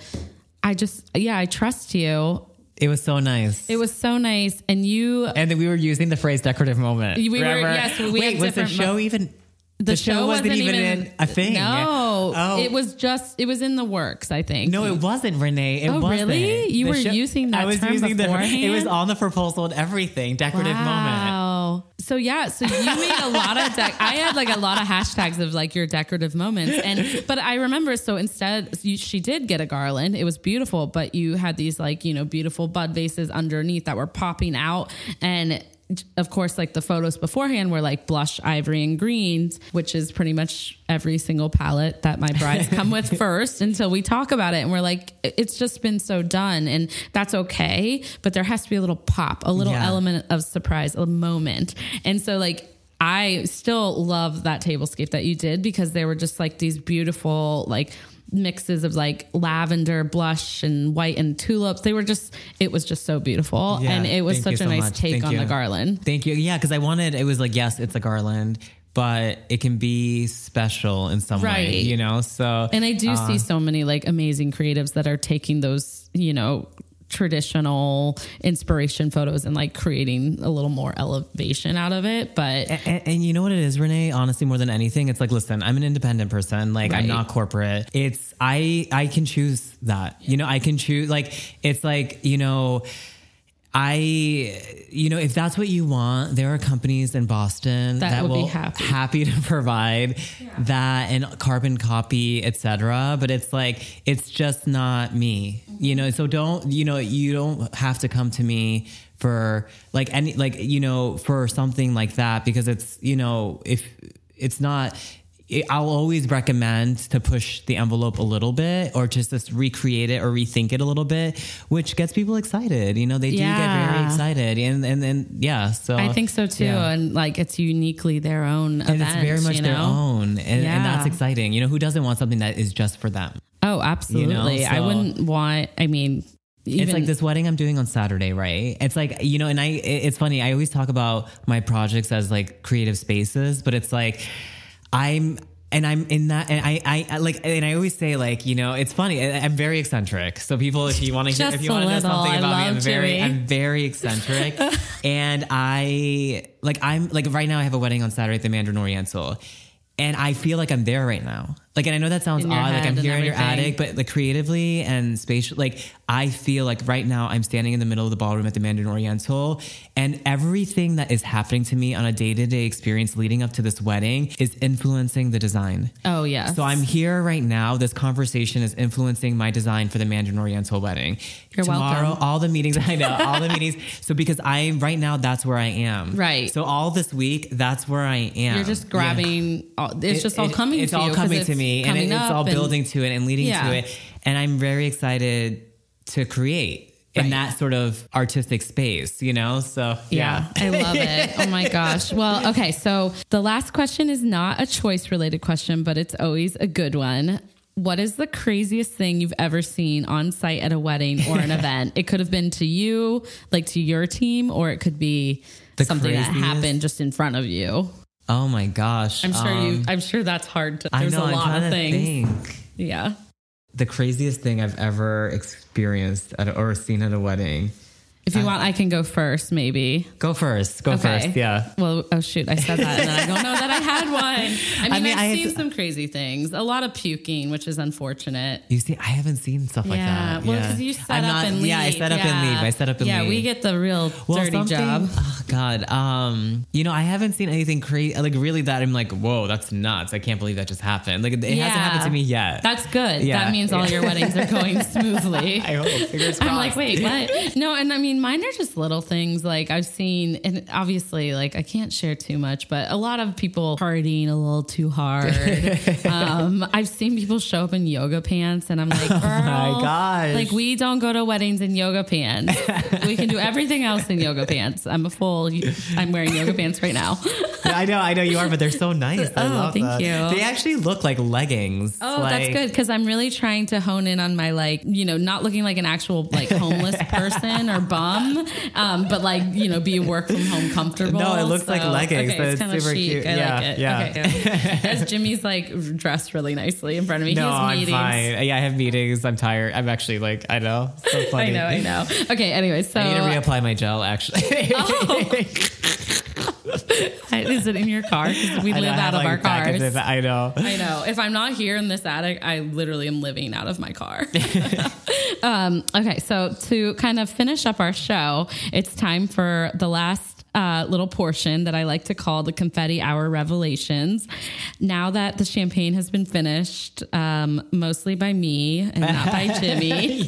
I just, yeah, I trust you. It was so nice. It was so nice. And you, and we were using the phrase "decorative moment." We were- yes, we Wait, had was the show mo- even? The, show, wasn't, even, in a thing. No, Oh. it was just, it was in the works, I think. No, it wasn't, Renee. It Oh, wasn't. really? You The were using that I was using the. It was on the proposal and everything. Decorative moment. Wow. So yeah, so you made a lot of dec- I had like a lot of hashtags of like your decorative moments, and but I remember so instead you, she did get a garland. It was beautiful, but you had these like you know beautiful bud vases underneath that were popping out, and of course like the photos beforehand were like blush ivory and greens which is pretty much every single palette that my brides come with first until we talk about it and we're like it's just been so done and that's okay but there has to be a little pop a little Yeah. element of surprise a moment and so like i still love that tablescape that you did because they were just like these beautiful like mixes of like lavender blush and white and tulips they were just it was just so beautiful Yeah, and it was such a so nice much. take Thank on you. the garland Thank you. Yeah, because I wanted it was like yes, it's a garland, but it can be special in some way, you know? So, And I do uh, see so many like amazing creatives that are taking those, you know, traditional inspiration photos and like creating a little more elevation out of it. But And, and you know what it is, Renee? Honestly, more than anything, it's like, listen, I'm an independent person. Like, Right. I'm not corporate. It's I I can choose that. You know, I can choose. Like, it's like you know. I, you know, if that's what you want, there are companies in Boston That that, will be will happy. to provide that and carbon copy, etc. But it's like it's just not me, mm-hmm. you know. So don't, you know, you don't have to come to me for like any, like you know, for something like that because it's, you know, if it's not. I'll always recommend to push the envelope a little bit or just just recreate it or rethink it a little bit, which gets people excited. You know, they do get very excited. And, and then, yeah. So I think so too. yeah. And like it's uniquely their own And event. it's very much you their own. And, yeah. and that's exciting. You know, who doesn't want something that is just for them? Oh, absolutely. I so- wouldn't want, I mean, even it's like this wedding I'm doing on Saturday, right? It's like, you know, and I, it's funny. I always talk about my projects as like creative spaces, but it's like, I'm, and I'm in that, and I, I, I like, and I always say like, you know, it's funny. I- I'm very eccentric. So people, if you want to, if you want to know something about me, I'm love very, I'm very eccentric, and I like, I'm like right now I have a wedding on Saturday at the Mandarin Oriental. And I feel like I'm there right now. Like, and I know that sounds odd. Like I'm here in your attic, but like creatively and spatial, like I feel like right now I'm standing in the middle of the ballroom at the Mandarin Oriental, and everything that is happening to me on a day to day experience leading up to this wedding is influencing the design. Oh, yeah. So I'm here right now. This conversation is influencing my design for the Mandarin Oriental wedding. You're Tomorrow, welcome. all the meetings I know, all the meetings. So because I'm right now, that's where I am. Right. So all this week, that's where I am. You're just Yeah. grabbing, all, it's It- just all it- coming It's to all coming to me, and it- it's all and- building to it and leading Yeah. to it. And I'm very excited to create in that sort of artistic space. You know, so Yeah, I love it. Oh my gosh. Well, okay. So the last question is not a choice related question, but it's always a good one. What is the craziest thing you've ever seen on site at a wedding or an event? It could have been to you, like to your team, or it could be The something that happened just in front of you. Oh my gosh. I'm sure you. Um, I'm sure that's hard to. I There's know. a lot of things. think. Yeah. The craziest thing I've ever experienced at or seen at a wedding. If you want, I can go first, maybe. Go first. Go Okay. first. Yeah. Well, oh shoot, I said that, and then I don't know that I had one. I mean, I mean, have I seen to- some crazy things. A lot of puking, which is unfortunate. You see, I haven't seen stuff like yeah, that. well, yeah. because you set I'm up not- and leave. Yeah, I set up and Yeah. leave. I set up and yeah, leave. we get the real dirty something- job. Oh God. Um, you know, I haven't seen anything crazy like really that I'm like, whoa, that's nuts. I can't believe that just happened. Like it hasn't happened to me yet. That's good. Yeah. That means all your weddings are going smoothly. I hope. Fingers I'm like, wait, what? No, and I mean, mine are just little things. Like I've seen, and obviously, like I can't share too much, but a lot of people partying a little too hard. um, I've seen people show up in yoga pants, and I'm like, Oh my gosh. like we don't go to weddings in yoga pants. we can do everything else in yoga pants. I'm a full. I'm wearing yoga pants right now. I know, I know you are, but they're so nice. I Oh, love thank that. you. They actually look like leggings. Oh, Like- that's good because I'm really trying to hone in on my like, you know, not looking like an actual like homeless person or bum, um, but like you know, be work from home comfortable. No, it looks like leggings, Okay, but it's it's kind of super chic. cute. I Yeah, like it. yeah. Okay, As Jimmy's like dressed really nicely in front of me. No, he has I'm meetings. fine. Yeah, I have meetings. I'm tired. I'm actually like, I know. So I funny. know, I know. Okay, anyway, so I need to reapply my gel actually. is it in your car? 'Cause we I live out of like, our cars. of- I know. I know. If I'm not here in this attic, I literally am living out of my car. um, okay, so to kind of finish up our show, it's time for the last uh, little portion that I like to call the confetti hour revelations. Now that the champagne has been finished, um, mostly by me and not by Jimmy,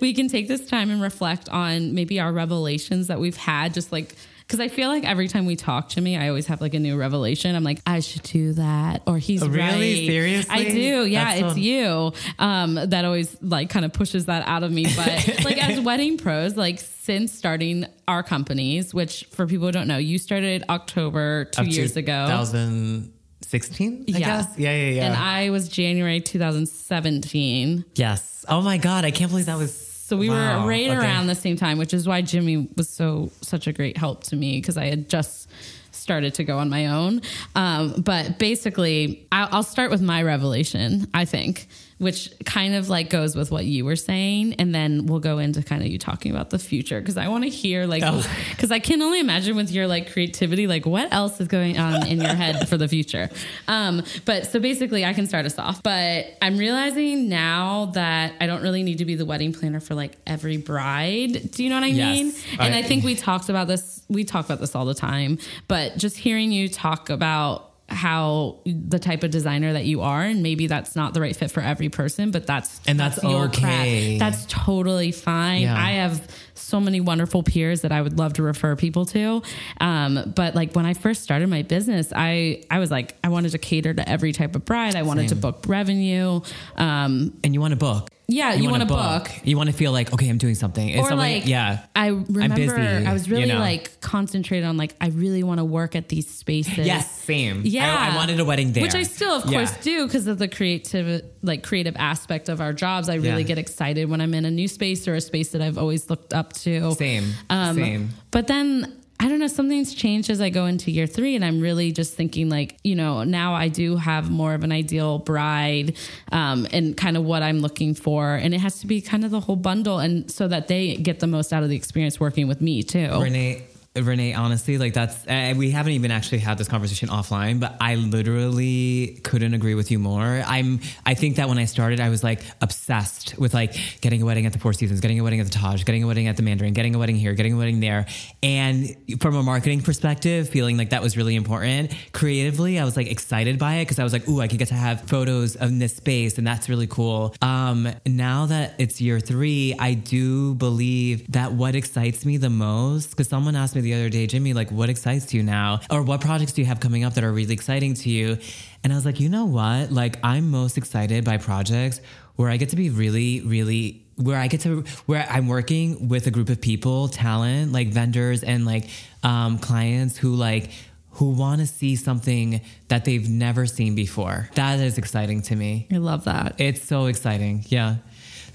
we can take this time and reflect on maybe our revelations that we've had, just like because I feel like every time we talk, to me, I always have like a new revelation. I'm like, I should do that, or he's Oh, really? right. Seriously? I do. Yeah, That's it's so- you. Um, that always like kind of pushes that out of me. But like as wedding pros, like since starting our companies, which for people who don't know, you started October two Of years ago. 2016. I Yeah. guess. Yeah, yeah, yeah. And I was January 2017. yes. Oh my god, I can't believe that was. So we Wow, were right okay. around the same time, which is why Jimmy was so such a great help to me because I had just started to go on my own. Um, but basically, I'll, I'll start with my revelation, I think, which kind of like goes with what you were saying. And then we'll go into kind of you talking about the future because I want to hear, like, because I can only imagine with your like creativity, like, what else is going on in your head for the future. Um, but so basically, I can start us off. But I'm realizing now that I don't really need to be the wedding planner for like every bride. Do you know what I Yes. mean? And I think we talked about this. We talk about this all the time. But just hearing you talk about how the type of designer that you are, and maybe that's not the right fit for every person, but that's And that's your okay. craft. That's totally fine. Yeah. I have so many wonderful peers that I would love to refer people to. Um, but like when I first started my business, I I was like I wanted to cater to every type of bride. I wanted to book revenue. Um, And you want to book. Yeah, you want, a book. You want to feel like, okay, I'm doing something. It's or something- like yeah. I remember busy, I was really you know? like concentrated on like I really want to work at these spaces. Yes, same. Yeah, I, I wanted a wedding there. which I still, of Yeah. course, do because of the creative, like creative aspect of our jobs. I really Yeah. get excited when I'm in a new space or a space that I've always looked up to. Same, Um, same. But then I don't know, something's changed as I go into year three, and I'm really just thinking like, you know, now I do have more of an ideal bride, um, and kind of what I'm looking for, and it has to be kind of the whole bundle, and so that they get the most out of the experience working with me too. Renee, Renee, honestly, like that's, uh, we haven't even actually had this conversation offline, but I literally couldn't agree with you more. I'm, I think that when I started, I was like obsessed with like getting a wedding at the Four Seasons, getting a wedding at the Taj, getting a wedding at the Mandarin, getting a wedding here, getting a wedding there. And from a marketing perspective, feeling like that was really important. Creatively, I was like excited by it because I was like, ooh, I could get to have photos of this space and that's really cool. Um, now that it's year three, I do believe that what excites me the most, because someone asked me the other day, Jimmy, like, what excites you now? Or what projects do you have coming up that are really exciting to you? And I was like, you know what? Like, I'm most excited by projects where I get to be really, really where I get to where I'm working with a group of people, talent, like vendors and like um, clients who like who want to see something that they've never seen before. That is exciting to me. I love that. It's so exciting. Yeah.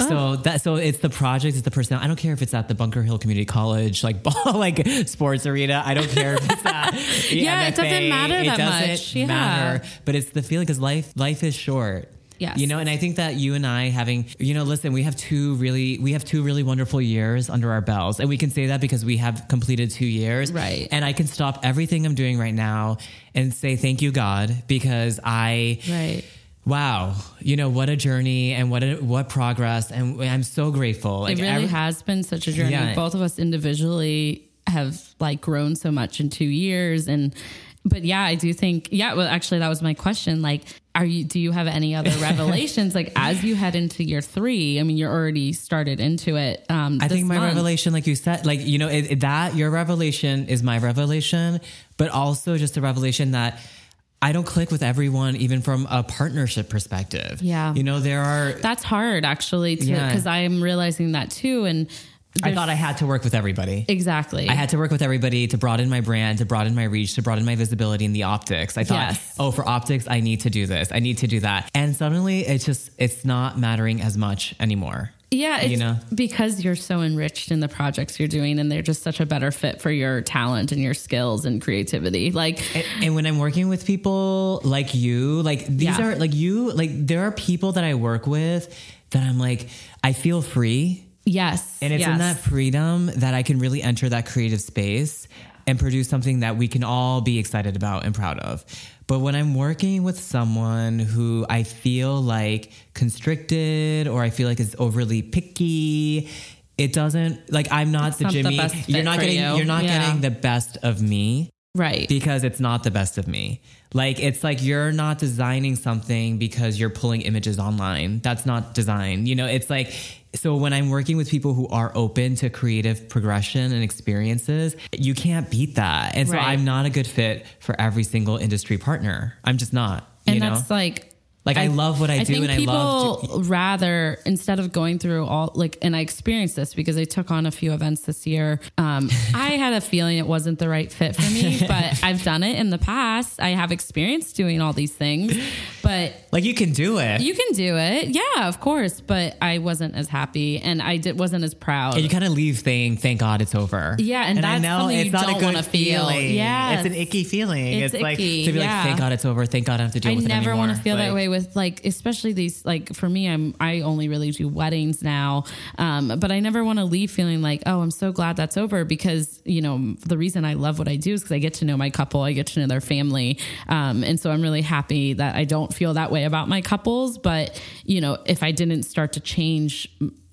Oh. So that so it's the project, it's the person. I don't care if it's at the Bunker Hill Community College, like ball, like sports arena. I don't care if it's at Yeah, it doesn't MFA. matter It that doesn't much. Yeah. matter. But it's the feeling because life life is short. Yes. You know, and I think that you and I having, you know, listen, we have two really, we have two really wonderful years under our belts. And we can say that because we have completed two years. Right. And I can stop everything I'm doing right now and say, thank you, God, because I, Right. Wow, you know, what a journey and what a, what progress. And I'm so grateful. It really every- has been such a journey. Yeah. Both of us individually have like grown so much in two years and but yeah, I do think yeah, well actually that was my question. Like are you do you have any other revelations like as you head into year three? I mean you're already started into it. Um I this think my month. revelation, like you said, like, you know, it, it- that your revelation is my revelation, but also just a revelation that I don't click with everyone, even from a partnership perspective. Yeah. You know, there are, That's hard actually to Yeah. because I'm realizing that too and I thought I had to work with everybody. exactly. I had to work with everybody to broaden my brand, to broaden my reach, to broaden my visibility in the optics. I thought, Yes. oh, for optics, I need to do this. I need to do that. And suddenly it's just, it's not mattering as much anymore. Yeah, it's you know? because you're so enriched in the projects you're doing and they're just such a better fit for your talent and your skills and creativity. Like And, and when I'm working with people like you, like these Yeah. are like you, like there are people that I work with that I'm like, I feel free. yes. And it's in that freedom that I can really enter that creative space and produce something that we can all be excited about and proud of. But when I'm working with someone who I feel like constricted or I feel like is overly picky, it doesn't like I'm not the not the Jimmy. fit you're not getting you. you're not Yeah. getting the best of me right. because it's not the best of me. Like it's like you're not designing something because you're pulling images online. That's not design. You know, it's like so when I'm working with people who are open to creative progression and experiences, you can't beat that. And so Right. I'm not a good fit for every single industry partner. I'm just not. and you know? that's like Like, I love what I do and I love. people rather instead of going through all like and I experienced this because I took on a few events this year. Um, I had a feeling it wasn't the right fit for me, but I've done it in the past. I have experience doing all these things, but like you can do it. you can do it. Yeah, of course. But I wasn't as happy and I did, wasn't as proud. and you kind of leave saying, "Thank God it's over." Yeah, and that's something you don't wanna feel. feeling. Yes. it's an icky feeling. It's It's, like icky, to be yeah. like, "Thank God it's over." Thank God I have to deal I with it I never want to feel that way with like, especially these like for me, I'm I only really do weddings now, um, but I never want to leave feeling like, oh, I'm so glad that's over because you know the reason I love what I do is because I get to know my couple, I get to know their family, um, and so I'm really happy that I don't feel that way about my couples. But you know, if I didn't start to change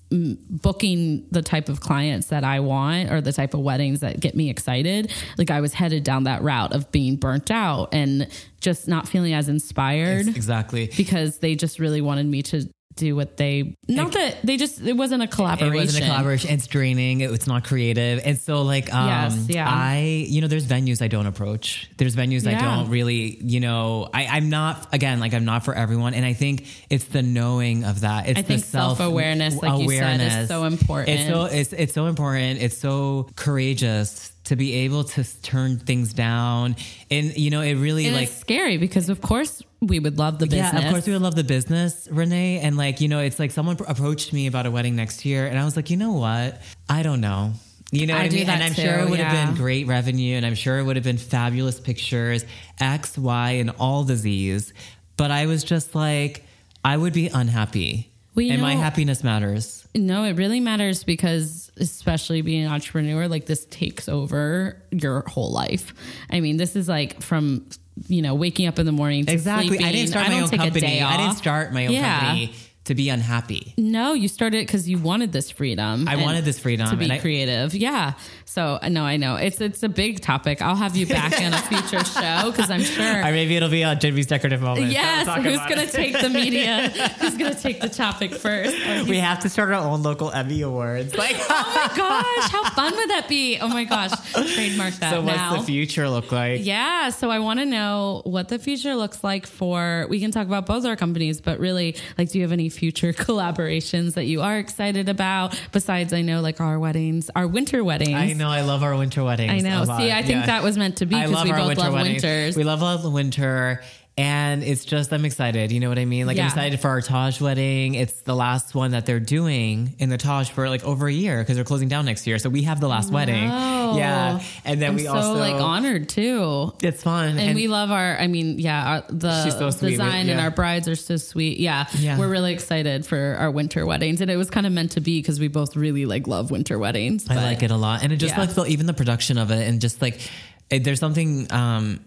booking the type of clients that I want or the type of weddings that get me excited. Like I was headed down that route of being burnt out and just not feeling as inspired Exactly. because they just really wanted me to do what they not that they just it wasn't a collaboration. It wasn't a collaboration. It's draining. It- It's not creative. And so, like, um, Yes, yeah. I, you know, there's venues I don't approach. There's venues I don't really, you know, I, I'm not, again, like, I'm not for everyone. And I think it's the knowing of that. It's I think the self self-awareness, like you said, is so important. It's so, it's, it's so important. It's so courageous to be able to turn things down. And, you know, it really And like, it's scary because of course we would love the business. yeah, of course we would love the business, Renee. And like, you know, it's like someone approached me about a wedding next year, and I was like, you know what? I don't know. You know I what I mean? And I'm too, sure it would yeah. have been great revenue, and I'm sure it would have been fabulous pictures, X, Y, and all the Z's. But I was just like, I would be unhappy. Well, and my happiness matters. No, it really matters because, especially being an entrepreneur, like this takes over your whole life. I mean, this is like from you know waking up in the morning to Exactly. sleeping. I didn't start my own company. I didn't start my own Yeah. company to be unhappy. No, you started because you wanted this freedom. I wanted this freedom, to be I- creative. Yeah. So uh, no, I know it's it's a big topic. I'll have you back in a future show because I'm sure. Or maybe it'll be on Jimmy's decorative moment. Yes, who's going it. to take the media? who's going to take the topic first? We have to start our own local Emmy Awards. Like, Oh my gosh, how fun would that be? Oh my gosh, trademark that so what's now. the future look like? yeah, so I want to know what the future looks like for. We can talk about both our companies, but really, like, do you have any future collaborations that you are excited about? Besides, I know like our weddings, our winter weddings. I know. I love our winter weddings. I know. See, I think Yeah. that was meant to be I because love we our both winter love weddings. winters. We love all the winter. And it's just, I'm excited. You know what I mean? Like, Yeah. I'm excited for our Taj wedding. It's the last one that they're doing in the Taj for like over a year because they're closing down next year. So we have the last wedding. Oh, Yeah. And then I'm we so also, like honored too. it's fun. And, we love our, I mean, yeah, our, the so design and Yeah. our brides are so sweet. Yeah, Yeah. We're really excited for our winter weddings. And it was kind of meant to be because we both really like love winter weddings. I like it a lot, and it just like the, even the production of it, and just like it, there's something um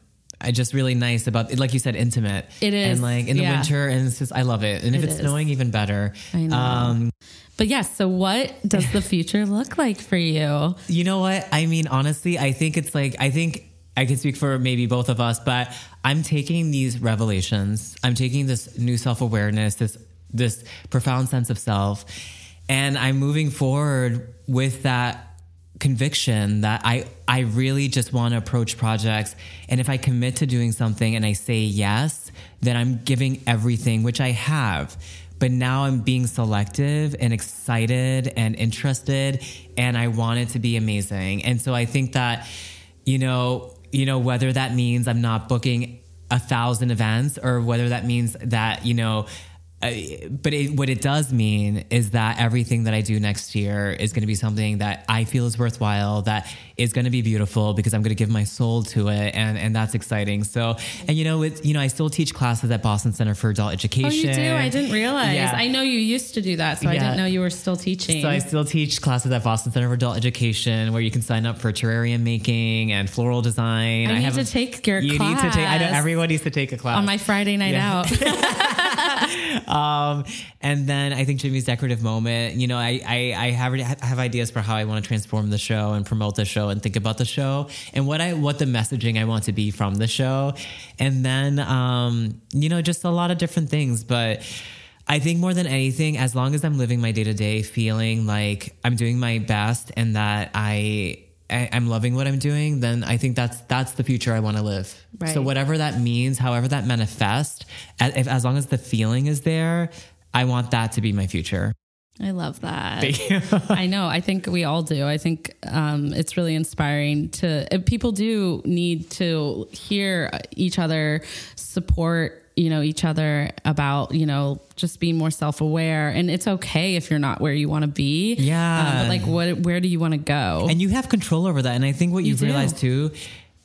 just really nice about it. Like you said, intimate. It is, and like in the yeah. winter, and it's just I love it. And if It it's is. snowing, even better. I know. Um, But yes, so what does the future look like for you? you know what? I mean, honestly, I think it's like I think. I can speak for maybe both of us, but I'm taking these revelations. I'm taking this new self awareness, this this profound sense of self, and I'm moving forward with that conviction that I I really just want to approach projects and if I commit to doing something and I say yes then I'm giving everything which I have. But now I'm being selective and excited and interested and I want it to be amazing. And so I think that you know you know whether that means I'm not booking a thousand events or whether that means that you know uh, but it, what it does mean is that everything that I do next year is going to be something that I feel is worthwhile, that is going to be beautiful because I'm going to give my soul to it, and and that's exciting. So, and you know, it's you know, I still teach classes at Boston Center for Adult Education. Oh, you do? I didn't realize. Yeah. I know you used to do that, so I didn't know you were still teaching. So I still teach classes at Boston Center for Adult Education, where you can sign up for terrarium making and floral design. I need have to take your You need to take. I know class. everyone needs to take a class on my Friday night Yeah. out. um, and then I think Jimmy's decorative moment. You know, I I, I have I have ideas for how I want to transform the show and promote the show and think about the show and what I what the messaging I want to be from the show, and then um, you know just a lot of different things, but. I think more than anything, as long as I'm living my day to day feeling like I'm doing my best and that I, I I'm loving what I'm doing, then I think that's that's the future I want to live. Right. So whatever that means, however that manifests, as, if, as long as the feeling is there, I want that to be my future. I love that. Thank you. I know. I think we all do. I think um, it's really inspiring to people do need to hear each other support you know, each other about, you know, just being more self aware. And it's okay if you're not where you want to be. Yeah. Um, but like, what, where do you want to go? and you have control over that. And I think what you've do. realized too,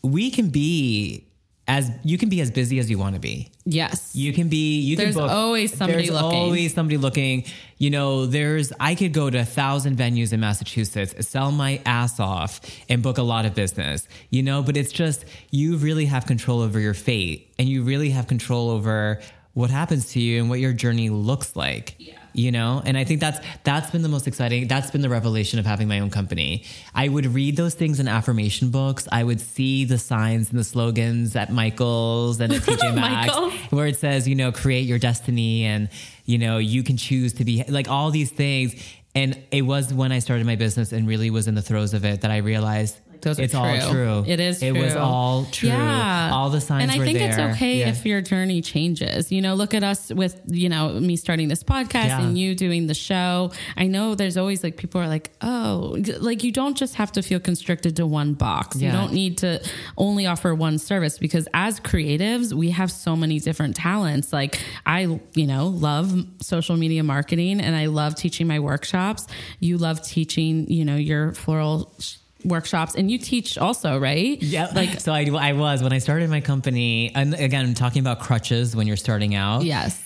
we can be as you can be as busy as you want to be. yes. You can be. You There's can book. always somebody there's looking. always somebody looking. You know, there's. I could go to a thousand venues in Massachusetts, sell my ass off, and book a lot of business. You know, but it's just you really have control over your fate, and you really have control over what happens to you and what your journey looks like. Yeah. You know, and I think that's that's been the most exciting. That's been the revelation of having my own company. I would read those things in affirmation books. I would see the signs and the slogans at Michaels and at TJ Maxx where it says, you know, create your destiny and, you know, you can choose to be like all these things. And it was when I started my business and really was in the throes of it that I realized Those it's all true. true. It is It was all true. Yeah. All the signs And I think there. it's okay Yeah. if your journey changes. You know, look at us with, you know, me starting this podcast Yeah. and you doing the show. I know there's always like people are like, oh, like you don't just have to feel constricted to one box. You don't need to only offer one service because as creatives, we have so many different talents. Like I, you know, love social media marketing and I love teaching my workshops. You love teaching, you know, your floral workshops and you teach also, right? Yeah. Like so I, I was when I started my company, and again, talking about crutches when you're starting out. Yes.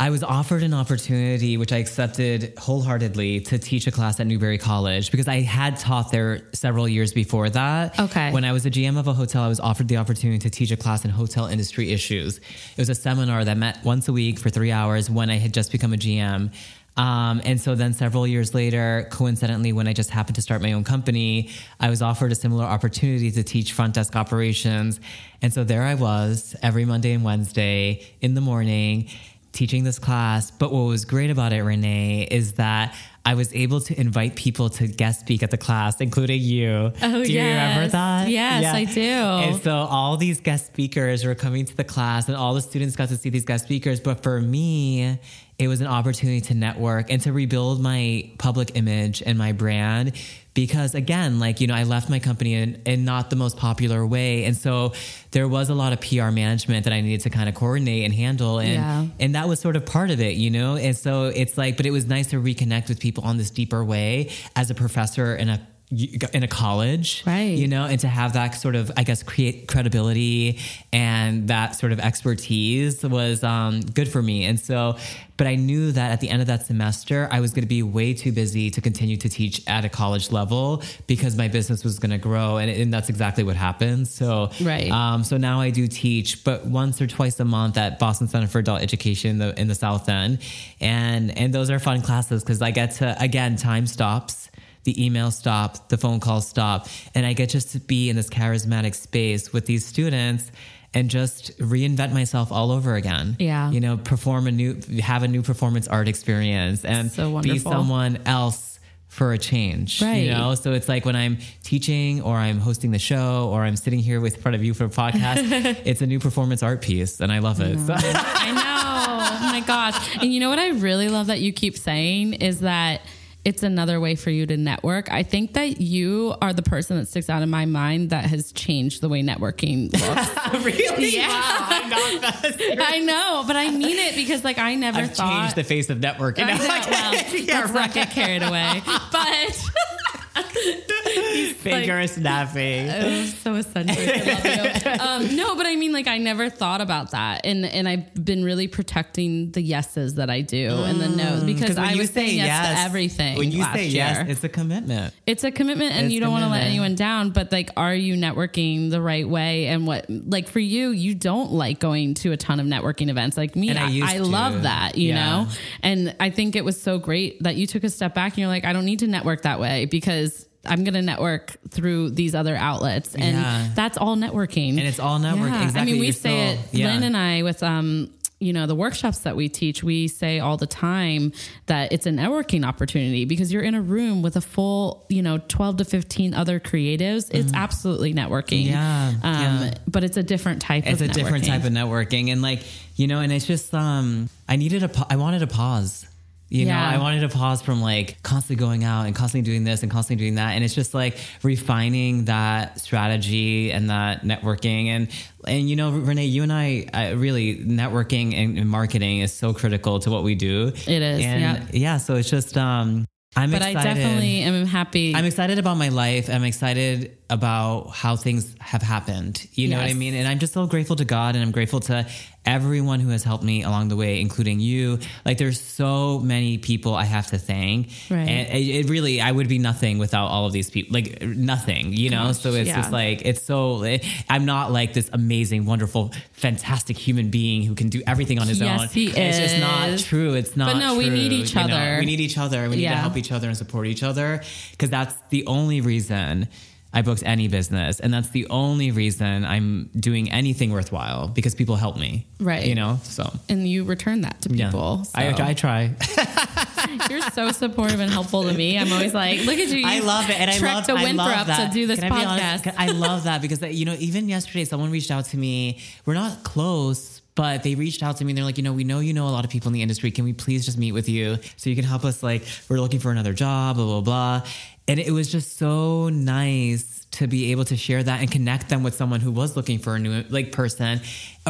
I was offered an opportunity, which I accepted wholeheartedly, to teach a class at Newbury College because I had taught there several years before that. Okay. When I was a GM of a hotel, I was offered the opportunity to teach a class in hotel industry issues. It was a seminar that met once a week for three hours when I had just become a GM. Um, and so then several years later, coincidentally, when I just happened to start my own company, I was offered a similar opportunity to teach front desk operations. And so there I was every Monday and Wednesday in the morning teaching this class. But what was great about it, Renee, is that I was able to invite people to guest speak at the class, including you. Oh, do you remember that? Yes, I do. And so all these guest speakers were coming to the class, and all the students got to see these guest speakers. But for me, it was an opportunity to network and to rebuild my public image and my brand. Because again, like, you know, I left my company in, in not the most popular way. And so there was a lot of PR management that I needed to kind of coordinate and handle. And, Yeah. and that was sort of part of it, you know? And so it's like, but it was nice to reconnect with people on this deeper way as a professor and a in a college, Right. You know, and to have that sort of, I guess, create credibility and that sort of expertise was um, good for me. And so, but I knew that at the end of that semester, I was going to be way too busy to continue to teach at a college level because my business was going to grow, and, and that's exactly what happened. So, Right. Um, so now I do teach, but once or twice a month at Boston Center for Adult Education in the, in the South End, and and those are fun classes because I get to again time stops the emails stop, the phone calls stop, and I get just to be in this charismatic space with these students and just reinvent myself all over again. Yeah. You know, perform a new, have a new performance art experience and So be someone else for a change. Right. You know, so it's like when I'm teaching or I'm hosting the show or I'm sitting here with front of you for a podcast, it's a new performance art piece and I love it. So- I know. Oh my gosh. And you know what I really love that you keep saying is that it's another way for you to network. I think that you are the person that sticks out in my mind that has changed the way networking looks. really? Yeah. Wow, I'm not I know, but I mean it because like I never I've thought changed the face of networking. I know, well, Yeah, let's not get carried away. But Finger snapping. Oh, so eccentric. I love you. Um, no, but I mean, like, I never thought about that, and and I've been really protecting the yeses that I do and the no's because I was saying yes, to everything. When you say year. yes, it's a commitment. it's a commitment, and It's you don't want to let anyone down. But like, are you networking the right way? And what, like, for you, you don't like going to a ton of networking events. Like me, And I I, I love that, you Yeah. know. And I think it was so great that you took a step back and you're like, I don't need to network that way because. I'm going to network through these other outlets. And Yeah. that's all networking. And it's all networking. I Exactly. I mean, we You're say still- it, yeah. Lynn and I, with, um, you know, the workshops that we teach, we say all the time that it's a networking opportunity because you're in a room with a full, you know, 12 to 15 other creatives. It's absolutely networking. Mm-hmm. Yeah, Um, yeah. But it's a different type It's of a different networking. type of networking, and like you know, and it's just um, I needed a, I wanted a pause. You Yeah. know, I wanted to pause from like constantly going out and constantly doing this and constantly doing that. And it's just like refining that strategy and that networking. And, and you know, Renee, you and I, I really networking and, and marketing is so critical to what we do. It is, And yeah. yeah. So it's just, um, I'm But excited. I definitely am happy. I'm excited about my life. I'm excited about how things have happened. You know what I mean? And I'm just so grateful to God and I'm grateful to everyone who has helped me along the way, including you. Like there's so many people I have to thank. Right. And it, it really, I would be nothing without all of these people. Like nothing, you know? Gosh, so it's yeah. just like, it's so, it, I'm not like this amazing, wonderful, fantastic human being who can do everything on his Yes, own. he It's just not true. It's not But no, we need each you know? other. We need each other. We need Yeah. to help each other and support each other because that's the only reason I booked any business. And that's the only reason I'm doing anything worthwhile because people help me. Right. You know? So, and you return that to people. I, so. I try. You're so supportive and helpful to me. I'm always like, look at you. I love it, and I love. to I love Winthrop that. to do this Can I podcast. I love that because you know, even yesterday, someone reached out to me. We're not close. But they reached out to me and they're like, you know, we know you know a lot of people in the industry. Can we please just meet with you so you can help us? Like, we're looking for another job, blah, blah, blah. And it was just so nice to be able to share that and connect them with someone who was looking for a new like person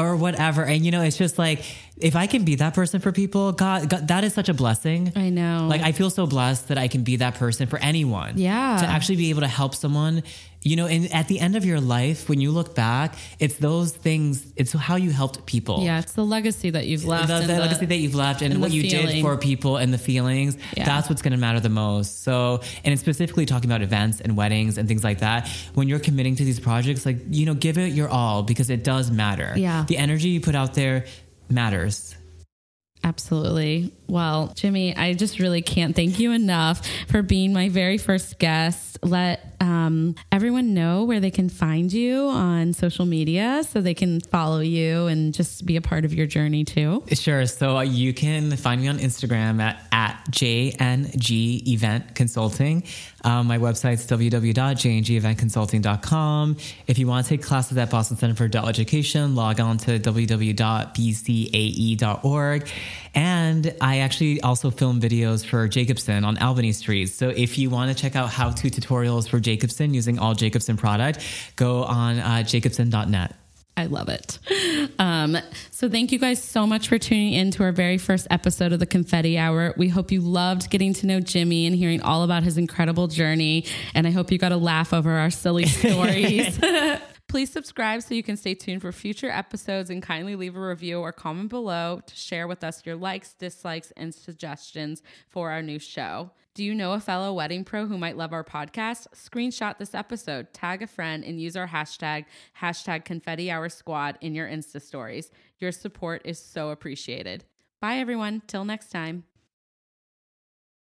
or whatever. And you know, it's just like if I can be that person for people, God, God that is such a blessing. I know. Like I feel so blessed that I can be that person for anyone. Yeah. To actually be able to help someone, you know, and at the end of your life, when you look back, it's those things, it's how you helped people. yeah, it's the legacy that you've left. The, the the- legacy that you've left and, and what you did for people and the feelings, Yeah. that's what's going to matter the most. So, and it's specifically talking about events and weddings and things like that. When you're committing to these projects, like, you know, give it your all because it does matter. Yeah. The energy you put out there matters. Absolutely. Well, Jimmy, I just really can't thank you enough for being my very first guest. Let um, everyone know where they can find you on social media so they can follow you and just be a part of your journey too. Sure. So uh, you can find me on Instagram at, at JNG Event Consulting. Um, my website's www.jngeventconsulting.com. If you want to take classes at Boston Center for Adult Education, log on to www.bcae.org. And I actually also film videos for Jacobson on Albany Street. So if you want to check out how to tutorials for Jacobson using all Jacobson product, go on uh, jacobson.net. I love it. Um, so thank you guys so much for tuning in to our very first episode of the Confetti Hour. We hope you loved getting to know Jimmy and hearing all about his incredible journey. And I hope you got a laugh over our silly stories. Please subscribe so you can stay tuned for future episodes and kindly leave a review or comment below to share with us your likes, dislikes, and suggestions for our new show. Do you know a fellow wedding pro who might love our podcast? Screenshot this episode, tag a friend, and use our hashtag, hashtag confetti hour squad in your Insta stories. Your support is so appreciated. Bye, everyone. Till next time.